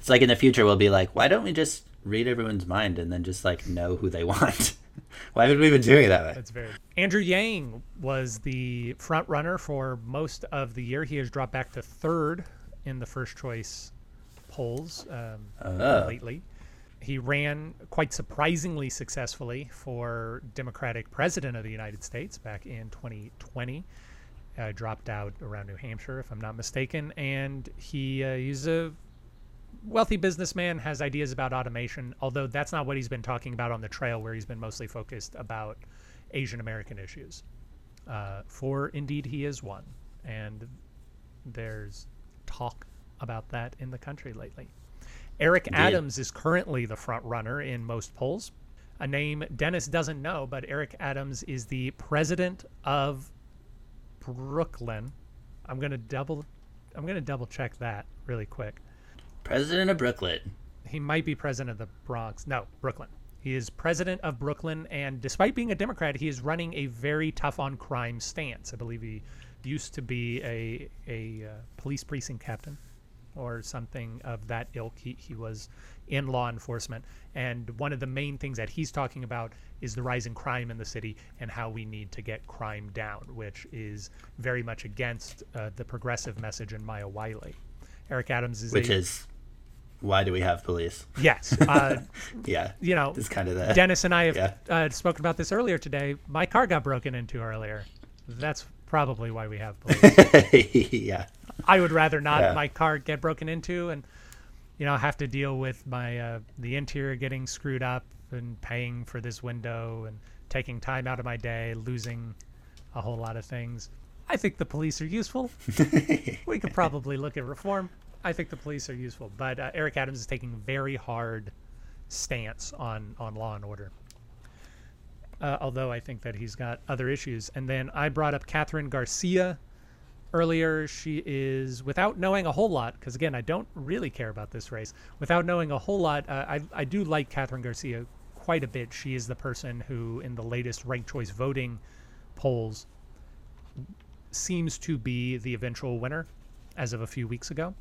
It's like in the future we'll be like, why don't we just read everyone's mind and then just like know who they <laughs> want? why would we even do it that way? That's very Andrew Yang was the front runner for most of the year. He has dropped back to third in the first choice polls um, Oh. lately. He ran quite surprisingly successfully for Democratic President of the United States back in 2020. Uh, dropped out around New Hampshire, if I'm not mistaken, and he uh, he's a wealthy businessman has ideas about automation, although that's not what he's been talking about on the trail, where he's been mostly focused about Asian American issues. Uh, for indeed, he is one, and there's talk about that in the country lately. Eric Adams is currently the front runner in most polls. A name Dennis doesn't know, but Eric Adams is the president of Brooklyn. I'm gonna double, I'm gonna double check that really quick. President of Brooklyn. He might be president of the Bronx. No, Brooklyn. He is president of Brooklyn, and despite being a Democrat, he is running a very tough on crime stance. I believe he used to be a a uh, police precinct captain or something of that ilk. He he was in law enforcement, and one of the main things that he's talking about is the rise in crime in the city and how we need to get crime down, which is very much against uh, the progressive message in Maya Wiley. Eric Adams is which a, is why do we have police? yes. <laughs> Uh, Yeah, you know, it's kind of the Dennis and I have Yeah. uh, spoken about this earlier today. My car got broken into earlier. That's probably why we have police. <laughs> yeah. I would rather not Yeah. my car get broken into and you know have to deal with my uh, the interior getting screwed up and paying for this window and taking time out of my day, losing a whole lot of things. I think the police are useful. <laughs> we could probably look at reform. I think the police are useful, but uh, Eric Adams is taking very hard stance on on law and order. uh, although I think that he's got other issues. And then I brought up Kathryn Garcia earlier. She is, without knowing a whole lot, because again, I don't really care about this race, without knowing a whole lot, uh, I, I do like Kathryn Garcia quite a bit. She is the person who, in the latest ranked choice voting polls, seems to be the eventual winner as of a few weeks ago.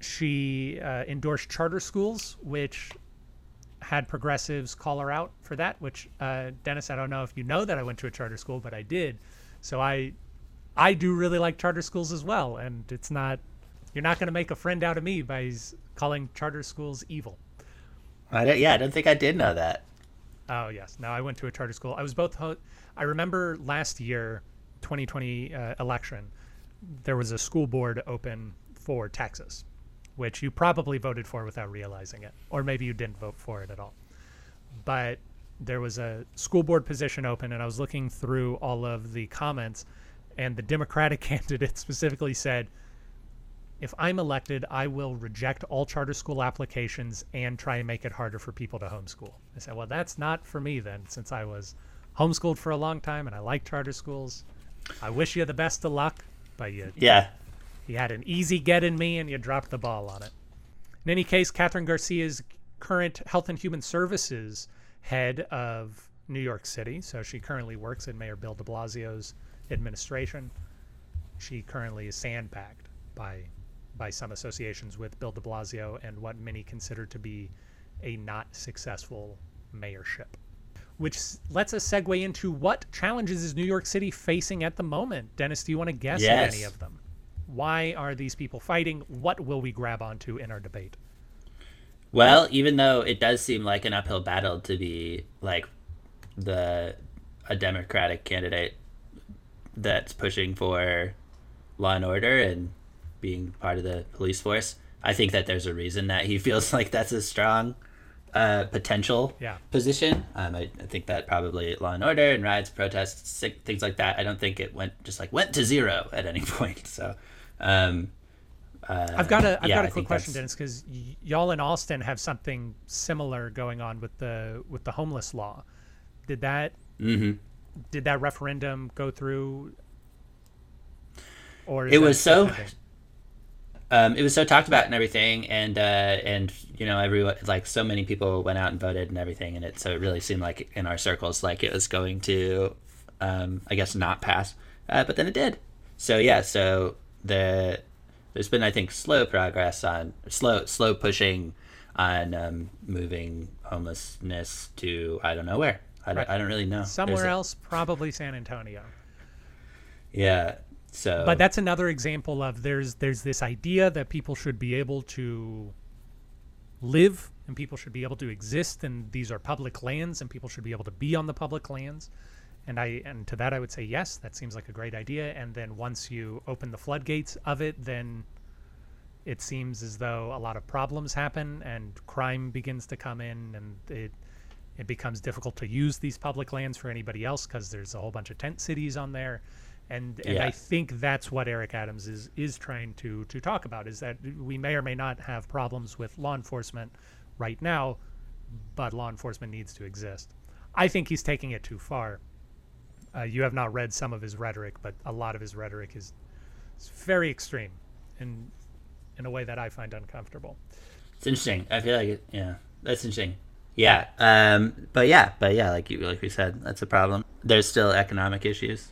She uh, endorsed charter schools, which had progressives call her out for that. Which uh, Dennis, I don't know if you know that I went to a charter school, but I did. So I, I do really like charter schools as well, and it's not. You're not going to make a friend out of me by calling charter schools evil. I don't, yeah, I don't think I did know that. Oh yes, no, I went to a charter school. I was both. I remember last year, 2020 uh, election, there was a school board open for Texas, which you probably voted for without realizing it, or maybe you didn't vote for it at all. But there was a school board position open, and I was looking through all of the comments, and the Democratic <laughs> candidate specifically said, if I'm elected, I will reject all charter school applications and try and make it harder for people to homeschool. I said, well, that's not for me then, since I was homeschooled for a long time and I like charter schools. I wish you the best of luck, but you, Yeah. you had an easy get in me and you dropped the ball on it. In any case, Kathryn Garcia's current Health and Human Services head of New York City. So she currently works in Mayor Bill de Blasio's administration. She currently is sandbagged by by some associations with Bill de Blasio and what many consider to be a not successful mayorship. Which lets us segue into what challenges is New York City facing at the moment. Dennis, do you want to guess at any of them? Why are these people fighting? What will we grab onto in our debate? Well, even though it does seem like an uphill battle to be like the a Democratic candidate that's pushing for law and order and being part of the police force, I think that there's a reason that he <laughs> feels like that's a strong uh, potential Yeah. position. Um, I, I think that probably law and order and riots, protests, sick, things like that. I don't think it went just like went to zero at any <laughs> point. So, um, uh, I've got a I've yeah, got a quick question, that's- Dennis, because y'all in Austin have something similar going on with the with the homeless law. Did that Mhm. did that referendum go through? Or It was so-? Um, it was so talked about and everything, and uh, and you know everyone like so many people went out and voted and everything, and it so it really seemed like in our circles like it was going to, um, I guess not pass, uh, but then it did. So yeah, so the there's been I think slow progress on slow slow pushing on um, moving homelessness to I don't know where. I don't, Right. I don't really know. There's somewhere a- else, probably San Antonio. Yeah. So But that's another example of there's there's this idea that people should be able to live and people should be able to exist and these are public lands and people should be able to be on the public lands. And I and to that I would say yes, that seems like a great idea. And then once you open the floodgates of it, then it seems as though a lot of problems happen and crime begins to come in and it it becomes difficult to use these public lands for anybody else because there's a whole bunch of tent cities on there and and I think that's what Eric Adams is is trying to to talk about is that we may or may not have problems with law enforcement right now but law enforcement needs to exist I think he's taking it too far uh, you have not read some of his rhetoric but a lot of his rhetoric is, is very extreme and in a way that I find uncomfortable It's interesting. I feel like it, yeah, that's interesting. Yeah, um, but yeah, but yeah, like you like we said, that's a problem. There's still economic issues.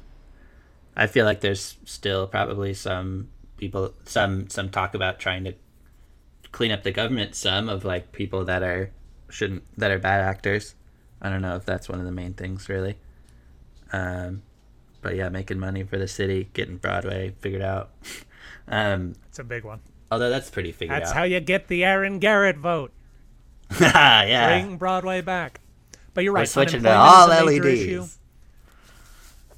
I feel like there's still probably some people, some some talk about trying to clean up the government. Some of like people that are shouldn't that are bad actors. I don't know if that's one of the main things really. Um, but yeah, making money for the city, getting Broadway figured out. <laughs> um, it's a big one although that's pretty figured that's out. That's how you get the Aaron Garrett vote <laughs> yeah. bring Broadway back. But you're right. We're switching to all LEDs.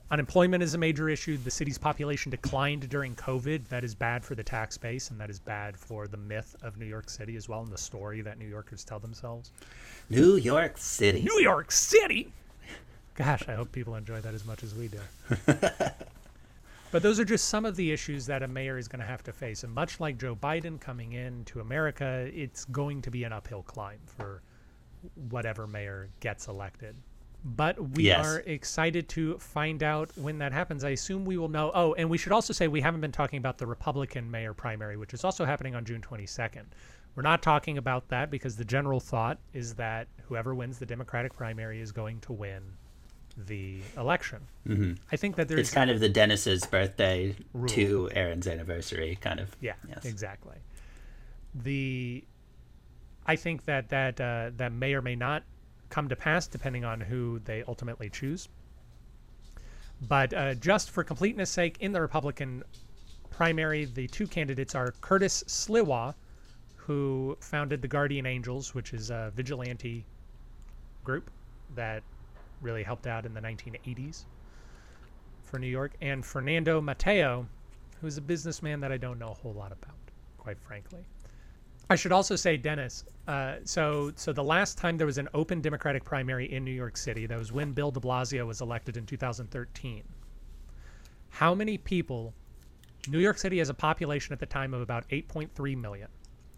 Unemployment is a major issue. The city's population declined during COVID. That is bad for the tax base, and that is bad for the myth of New York City as well, and the story that New Yorkers tell themselves. New York City. New York City. Gosh, I hope people enjoy that as much as we do. <laughs> but those are just some of the issues that a mayor is going to have to face. And much like Joe Biden coming in to America, it's going to be an uphill climb for whatever mayor gets elected. But we Yes. are excited to find out when that happens. I assume we will know. Oh, and we should also say we haven't been talking about the Republican mayor primary, which is also happening on June 22nd. We're not talking about that because the general thought is that whoever wins the Democratic primary is going to win the election. Mm-hmm. I think that there's It's kind of the Dennis's birthday Rule. to Aaron's anniversary, kind of. Yeah, Yes. exactly. The I think that that uh, that may or may not come to pass depending on who they ultimately choose. But uh, just for completeness sake, in the Republican primary, the two candidates are Curtis Sliwa, who founded the Guardian Angels, which is a vigilante group that really helped out in the 1980s for New York, and Fernando Mateo, who's a businessman that I don't know a whole lot about, quite frankly. I should also say, Dennis. Uh, so, so the last time there was an open Democratic primary in New York City, that was when Bill De Blasio was elected in 2013. How many people? New York City has a population at the time of about 8.3 million.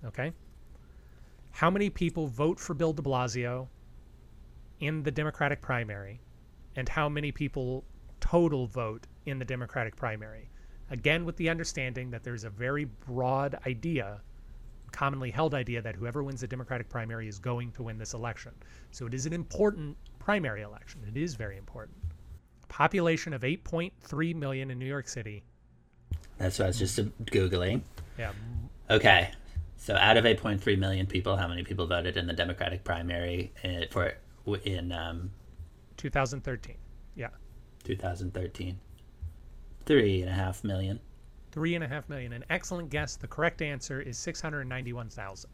Okay. How many people vote for Bill De Blasio in the Democratic primary, and how many people total vote in the Democratic primary? Again, with the understanding that there's a very broad idea commonly held idea that whoever wins the Democratic primary is going to win this election. So it is an important primary election. It is very important. Population of 8.3 million in New York City. That's what I was just Googling. Yeah, Okay. So out of 8.3 million people, how many people voted in the Democratic primary in, for in um, 2013. Yeah, 2013? Three and a half million. Three and a half million. An excellent guess. The correct answer is 691,000.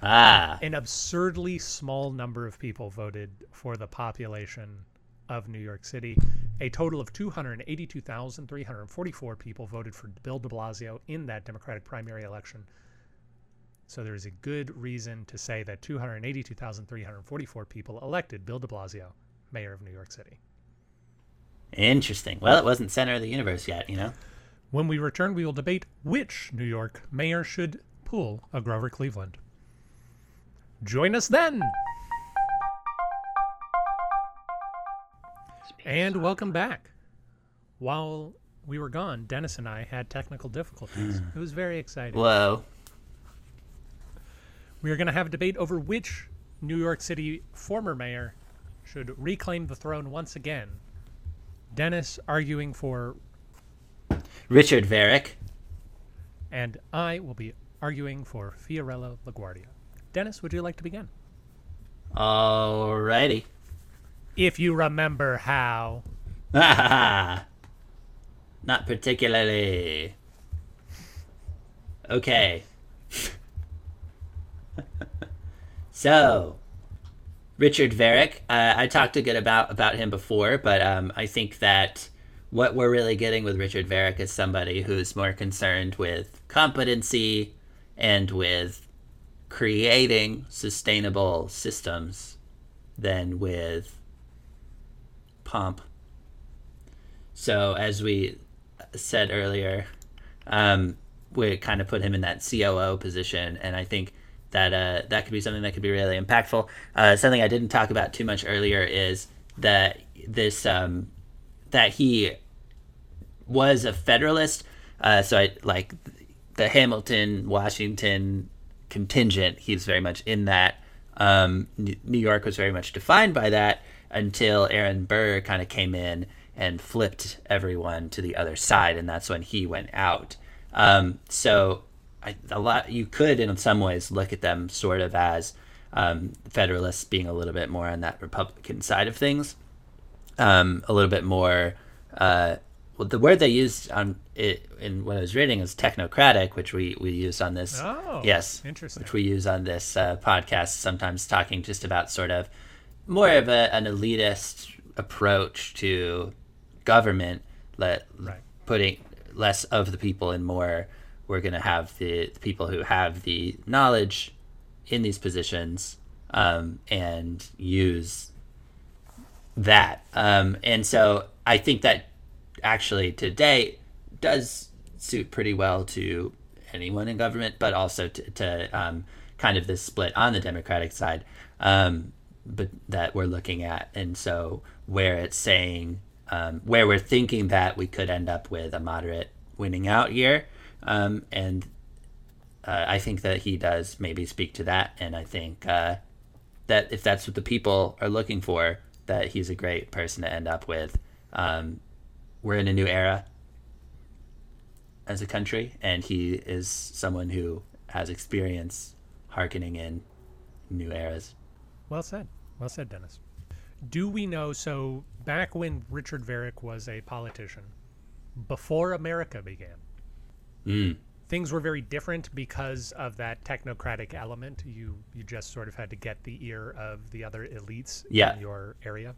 Ah, An absurdly small number of people voted for the population of New York City. A total of 282,344 people voted for Bill de Blasio in that Democratic primary election. So there is a good reason to say that 282,344 people elected Bill de Blasio mayor of New York City. interesting. Well, it wasn't center of the universe yet, you know. When we return, we will debate which New York mayor should pull a Grover Cleveland. Join us then. And welcome back. While we were gone, Dennis and I had technical difficulties. Hmm. It was very exciting. Whoa. We are going to have a debate over which New York City former mayor should reclaim the throne once again. Dennis arguing for, Richard Varick. and I will be arguing for Fiorello LaGuardia. Dennis, would you like to begin? Alrighty. If you remember how. <laughs> Not particularly. Okay. <laughs> so, Richard Varick. Uh, I talked a good about about him before, but um, I think that what we're really getting with Richard Varick is somebody who's more concerned with competency and with creating sustainable systems than with pomp. So, as we said earlier, um, we kind of put him in that COO position, and I think that uh, that could be something that could be really impactful. Uh, something I didn't talk about too much earlier is that this um, that he was a Federalist. Uh, so I like the Hamilton, Washington contingent. He's very much in that. Um, New York was very much defined by that until Aaron Burr kind of came in and flipped everyone to the other side, and that's when he went out. Um, so I, a lot you could, in some ways, look at them sort of as um, Federalists being a little bit more on that Republican side of things, um, a little bit more. Uh, well, the word they used on it in what I was reading is technocratic, which we we used on this. Oh, yes, interesting. Which we use on this uh, podcast sometimes, talking just about sort of more of a, an elitist approach to government, let Right. putting less of the people and more. We're going to have the, the people who have the knowledge in these positions um, and use that. Um, and so I think that actually today does suit pretty well to anyone in government, but also to, to um, kind of this split on the Democratic side. Um, but that we're looking at, and so where it's saying um, where we're thinking that we could end up with a moderate winning out year, um, and uh, I think that he does maybe speak to that, and I think uh, that if that's what the people are looking for, that he's a great person to end up with. Um, we're in a new era as a country, and he is someone who has experience harkening in new eras. Well said. Well said, Dennis. Do we know? So, back when Richard Varick was a politician, before America began, Mm. things were very different because of that technocratic element. You you just sort of had to get the ear of the other elites Yeah. in your area.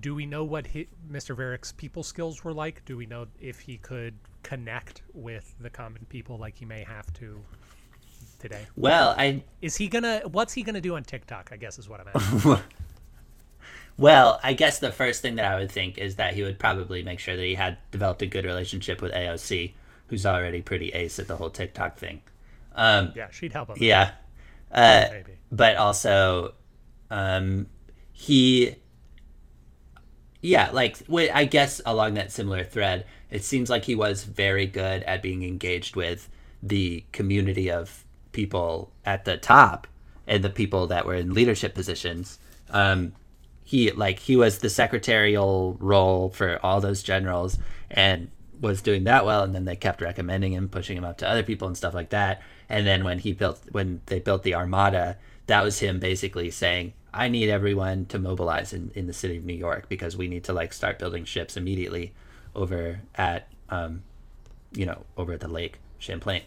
Do we know what hi Mr. Varick's people skills were like? Do we know if he could connect with the common people like he may have to today? Well, I Is he gonna? What's he gonna do on TikTok? I guess is what I'm asking. <laughs> Well, I guess the first thing that I would think is that he would probably make sure that he had developed a good relationship with AOC, who's already pretty ace at the whole TikTok thing. Um, yeah, she'd help him. yeah, uh, maybe. but also, um, he, yeah, like I guess along that similar thread, it seems like he was very good at being engaged with the community of people at the top and the people that were in leadership positions. Um, he like he was the secretarial role for all those generals and was doing that well and then they kept recommending him pushing him up to other people and stuff like that and then when he built when they built the armada that was him basically saying i need everyone to mobilize in, in the city of new york because we need to like start building ships immediately over at um, you know over at the lake champlain.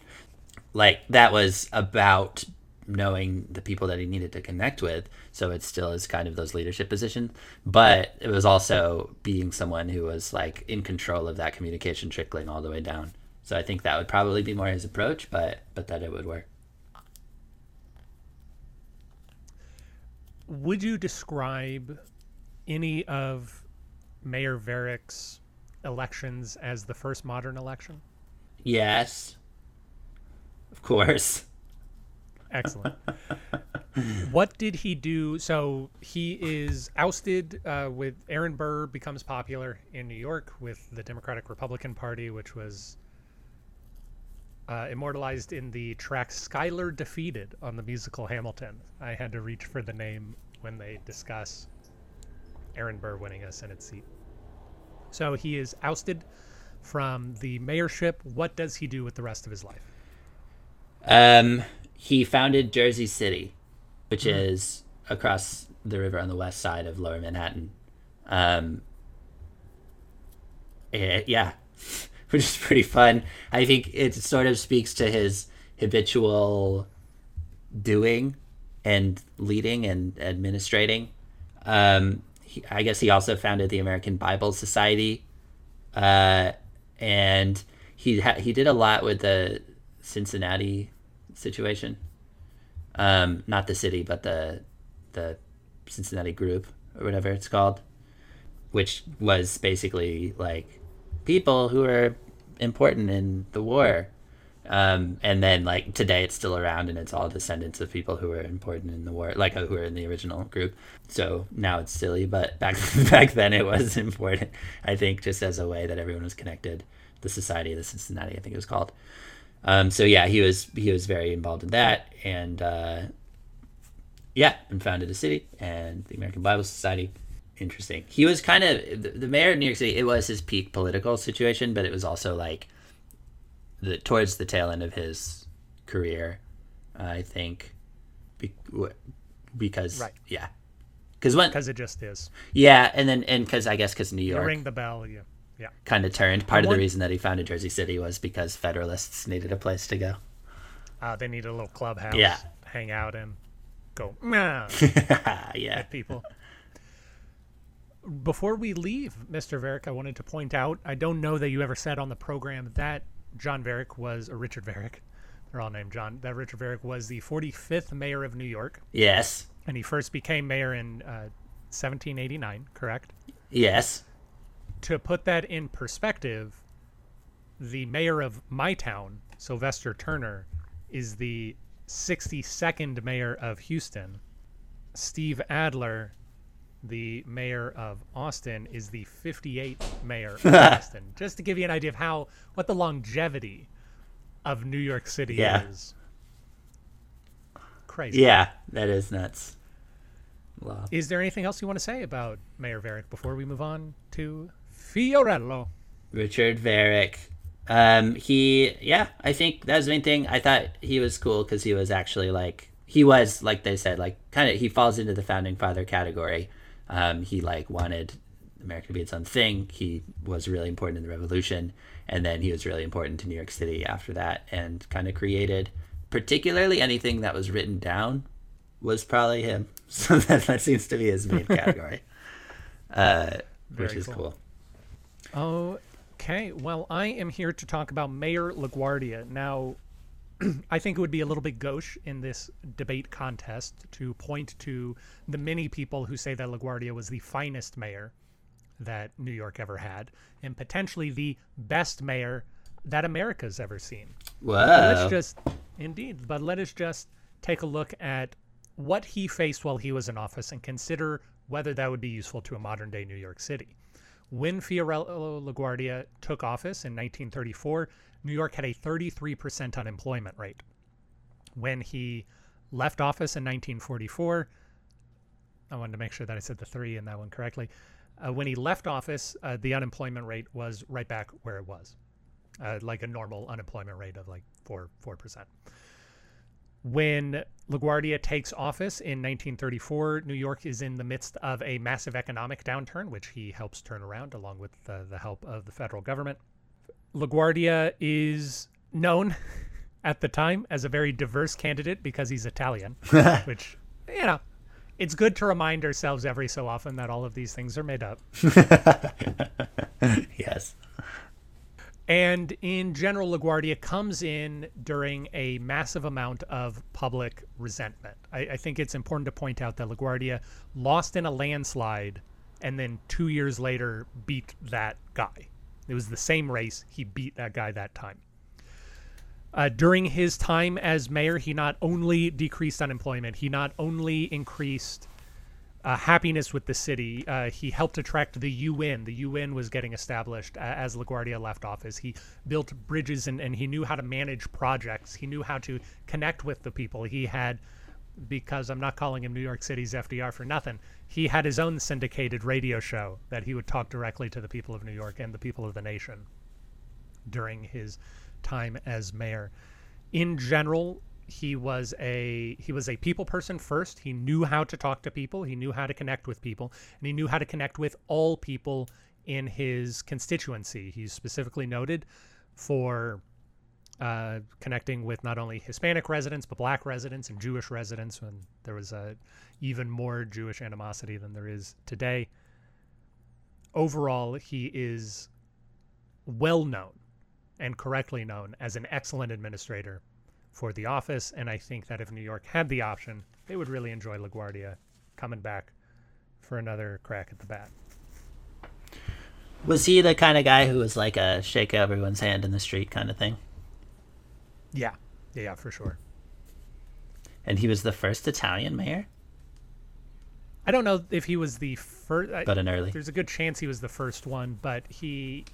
Like that was about knowing the people that he needed to connect with so it still is kind of those leadership positions. But it was also being someone who was like in control of that communication trickling all the way down. So i think that would probably be more his approach but but that it would work Would you describe any of Mayor Varick's elections as the first modern election? yes of course Excellent. what did he do? So he is ousted uh, with Aaron Burr becomes popular in New York with the Democratic Republican Party, which was uh, immortalized in the track Schuyler Defeated on the musical Hamilton. I had to reach for the name when they discuss Aaron Burr winning a Senate seat. So he is ousted from the mayorship. What does he do with the rest of his life? Um, he founded Jersey City, which is across the river on the west side of Lower Manhattan. Um, eh, yeah, <laughs> which is pretty fun. I think it sort of speaks to his habitual doing and leading and administrating. Um, he, I guess he also founded the American Bible Society, uh, and he ha- he did a lot with the Cincinnati situation. Um, not the city, but the the Cincinnati group or whatever it's called, which was basically like people who are important in the war. Um, and then like today it's still around and it's all descendants of people who were important in the war, like uh, who were in the original group. So now it's silly, but <laughs> back back then it was <laughs> important. I think just as a way that everyone was connected. The Society of the Cincinnati, I think it was called. Um, so yeah, he was he was very involved in that, and uh, yeah, and founded a city and the American Bible Society. Interesting. He was kind of the, the mayor of New York City. It was his peak political situation, but it was also like the towards the tail end of his career. I think, be, because Right. yeah, because when Because it just is. yeah, and then and because I guess because New You York ring the bell. yeah yeah. kind of turned. Part of one- the reason that he founded Jersey City was because Federalists needed a place to go. Uh, they need a little clubhouse. Yeah. Hang out in. Go <laughs> <laughs> yeah. at people. Before we leave, Mr. Varick, I wanted to point out I don't know that you ever said on the program that John Varick was, or Richard Varick, they're all named John, that Richard Varick was the 45th mayor of New York, Yes. and he first became mayor in uh, 1789, correct? Yes. To put that in perspective, the mayor of my town, Sylvester Turner, is the 62nd mayor of Houston. Steve Adler, the mayor of Austin, is the 58th mayor <laughs> of Austin. Just to give you an idea of how what the longevity of New York City Yeah. is. Crazy. Yeah, that is nuts. Wow. Is there anything else you want to say about Mayor Varick before we move on to Fiorello? Richard Varick. Um, he, yeah, I think that was the main thing. I thought he was cool because he was actually like, he was, like they said, like kind of, he falls into the founding father category. Um, he like wanted America to be its own thing. He was really important in the revolution. And then he was really important to New York City after that and kind of created, particularly anything that was written down was probably him. <laughs> So that, that seems to be his main <laughs> category, uh, which is cool. cool. Okay, well, I am here to talk about Mayor LaGuardia. Now, <clears throat> I think it would be a little bit gauche in this debate contest to point to the many people who say that LaGuardia was the finest mayor that New York ever had, and potentially the best mayor that America's ever seen. Whoa. Let's just, indeed, but let us just take a look at what he faced while he was in office and consider whether that would be useful to a modern day New York City. When Fiorello LaGuardia took office in 1934, New York had a 33% unemployment rate. When he left office in 1944, I wanted to make sure that I said the three in that one correctly. Uh, when he left office, uh, the unemployment rate was right back where it was, uh, like a normal unemployment rate of like four four percent. When LaGuardia takes office in 1934, New York is in the midst of a massive economic downturn, which he helps turn around along with the, the help of the federal government. LaGuardia is known <laughs> at the time as a very diverse candidate because he's Italian, <laughs> which, you know, it's good to remind ourselves every so often that all of these things are made up. <laughs> yes. And in general, LaGuardia comes in during a massive amount of public resentment. I, I think it's important to point out that LaGuardia lost in a landslide and then two years later beat that guy. It was the same race. He beat that guy that time. Uh, during his time as mayor, he not only decreased unemployment, he not only increased uh, happiness with the city. Uh, he helped attract the UN. The UN was getting established uh, as LaGuardia left office. He built bridges and, and he knew how to manage projects. He knew how to connect with the people. He had, because I'm not calling him New York City's FDR for nothing, he had his own syndicated radio show that he would talk directly to the people of New York and the people of the nation during his time as mayor. In general, he was a he was a people person first. He knew how to talk to people. He knew how to connect with people, and he knew how to connect with all people in his constituency. He's specifically noted for uh, connecting with not only Hispanic residents but Black residents and Jewish residents. When there was a even more Jewish animosity than there is today. Overall, he is well known and correctly known as an excellent administrator for the office. And I think that if New York had the option, they would really enjoy LaGuardia coming back for another crack at the bat. Was he the kind of guy who was like a shake everyone's hand in the street kind of thing? Yeah, yeah, for sure. And he was the first Italian mayor, I don't know if he was the first. but an early. There's a good chance he was the first one, but he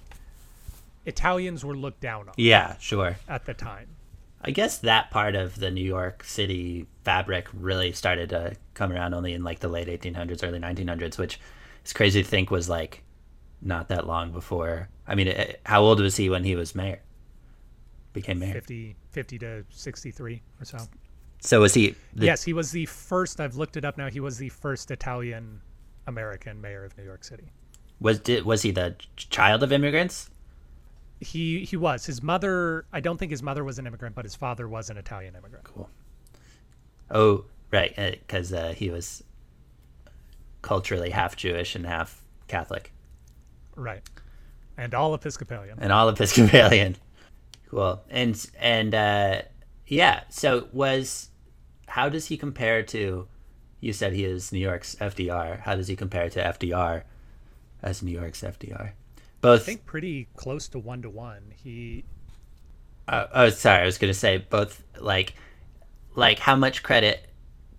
Italians were looked down on Yeah, sure. at the time. I guess that part of the New York City fabric really started to come around only in like the late 1800s, early 1900s, which is crazy to think was like not that long before. I mean, eh, how old was he when he was mayor? Became mayor. 50, 50 to 63 or so. So was he? Yes, he was the first. I've looked it up now. He was the first Italian American mayor of New York City. Was did, was he the child of immigrants? He he was. His mother. I don't think his mother was an immigrant, but his father was an Italian immigrant. Cool. Oh, right, because uh, he was culturally half Jewish and half Catholic, Right. And all Episcopalian. and all Episcopalian. Cool. And and uh, yeah. So was how does he compare to? You said he is New York's FDR. How does he compare to FDR as New York's FDR? Both. I think pretty close to one to one. He Uh, oh, sorry. I was gonna say both. Like, like how much credit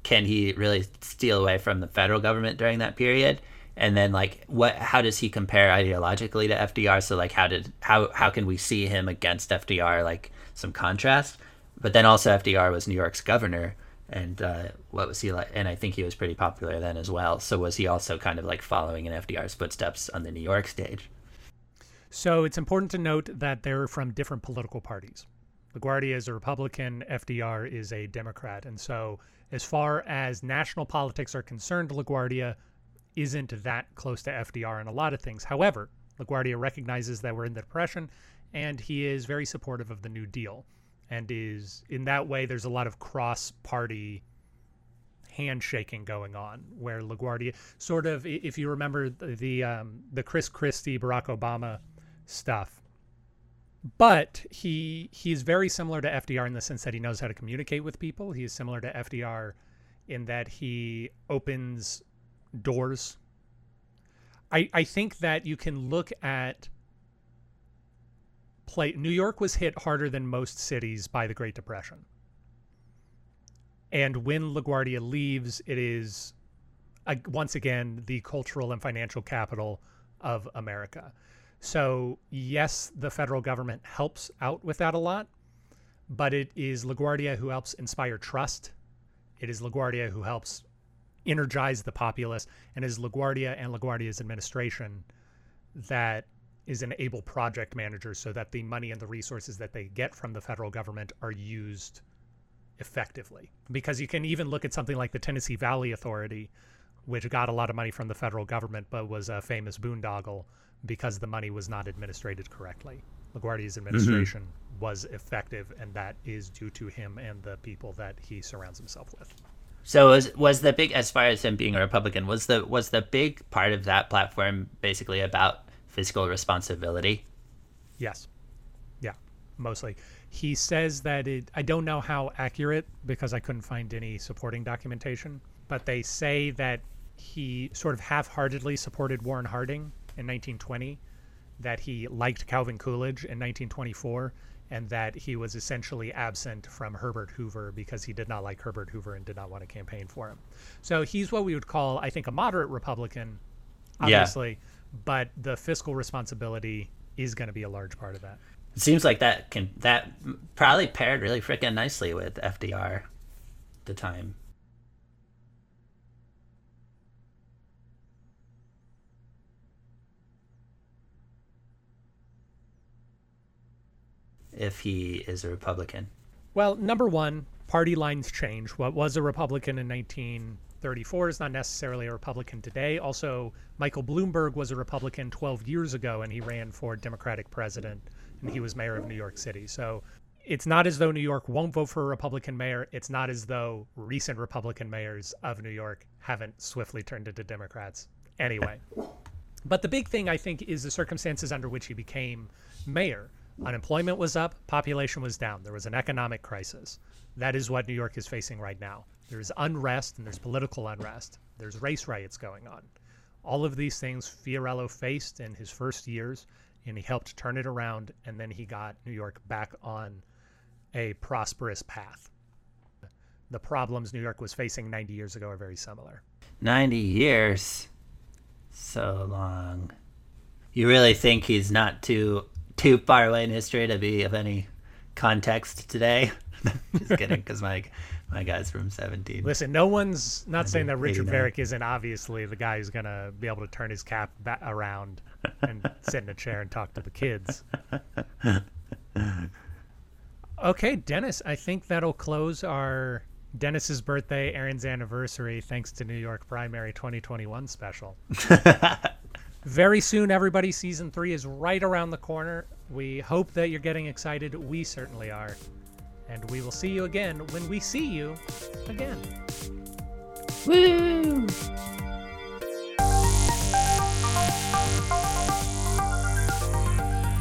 can he really steal away from the federal government during that period? And then like what how does he compare ideologically to FDR? So like how did how how can we see him against FDR like some contrast? But then also FDR was New York's governor and uh, what was he like? And I think he was pretty popular then as well. So was he also kind of like following in FDR's footsteps on the New York stage? So it's important to note that they're from different political parties. LaGuardia is a Republican, FDR is a Democrat. And so, as far as national politics are concerned, LaGuardia isn't that close to FDR in a lot of things. However, LaGuardia recognizes that we're in the Depression and he is very supportive of the New Deal. And is in that way, there's a lot of cross party handshaking going on where LaGuardia sort of, if you remember the, the, um, the Chris Christie, Barack Obama stuff, but he he's very similar to FDR in the sense that he knows how to communicate with people. He is similar to FDR in that he opens doors. I I think that you can look at play New York was hit harder than most cities by the Great Depression. And when LaGuardia leaves, it is once again the cultural and financial capital of America. So, yes, the federal government helps out with that a lot, but it is LaGuardia who helps inspire trust. It is LaGuardia who helps energize the populace, and is LaGuardia and LaGuardia's administration that is an able project manager so that the money and the resources that they get from the federal government are used effectively. Because you can even look at something like the Tennessee Valley Authority, which got a lot of money from the federal government but was a famous boondoggle because the money was not administrated correctly. LaGuardia's mm-hmm. administration mm -hmm. was effective, and that is due to him and the people that he surrounds himself with. So was was the big as far as him being a Republican was the was the big part of that platform basically about fiscal responsibility? Yes. Yeah, mostly. He says that it I don't know how accurate because I couldn't find any supporting documentation, but they say that he sort of half-heartedly supported Warren Harding in 1920, that he liked Calvin Coolidge in 1924, and that he was essentially absent from Herbert Hoover because he did not like Herbert Hoover and did not want to campaign for him. So he's what we would call, I think, a moderate Republican, obviously, yeah. but the fiscal responsibility is going to be a large part of that. It seems like that can that probably paired really freaking nicely with FDR the time. If he is a Republican? Well, number one, party lines change. What was a Republican in 1934 is not necessarily a Republican today. Also, Michael Bloomberg was a Republican 12 years ago, and he ran for Democratic president, and he was mayor of New York City. So it's not as though New York won't vote for a Republican mayor. It's not as though recent Republican mayors of New York haven't swiftly turned into Democrats anyway. but the big thing, I think, is the circumstances under which he became mayor. Unemployment was up, population was down. There was an economic crisis. That is what New York is facing right now. There's unrest and there's political unrest. There's race riots going on. All of these things Fiorello faced in his first years, and he helped turn it around, and then he got New York back on a prosperous path. The problems New York was facing 90 years ago are very similar. 90 years? So long. You really think he's not too too far away in history to be of any context today. <laughs> Just <laughs> kidding, because my my guy's from 17. Listen, no one's not saying that Richard Varick isn't obviously the guy who's gonna be able to turn his cap back around and <laughs> sit in a chair and talk to the kids. Okay, Dennis, I think that'll close our Dennis's birthday, Aaron's anniversary, thanks to New York Primary 2021 special. Very soon, everybody, season three is right around the corner. We hope that you're getting excited. We certainly are. And we will see you again when we see you again. Woo!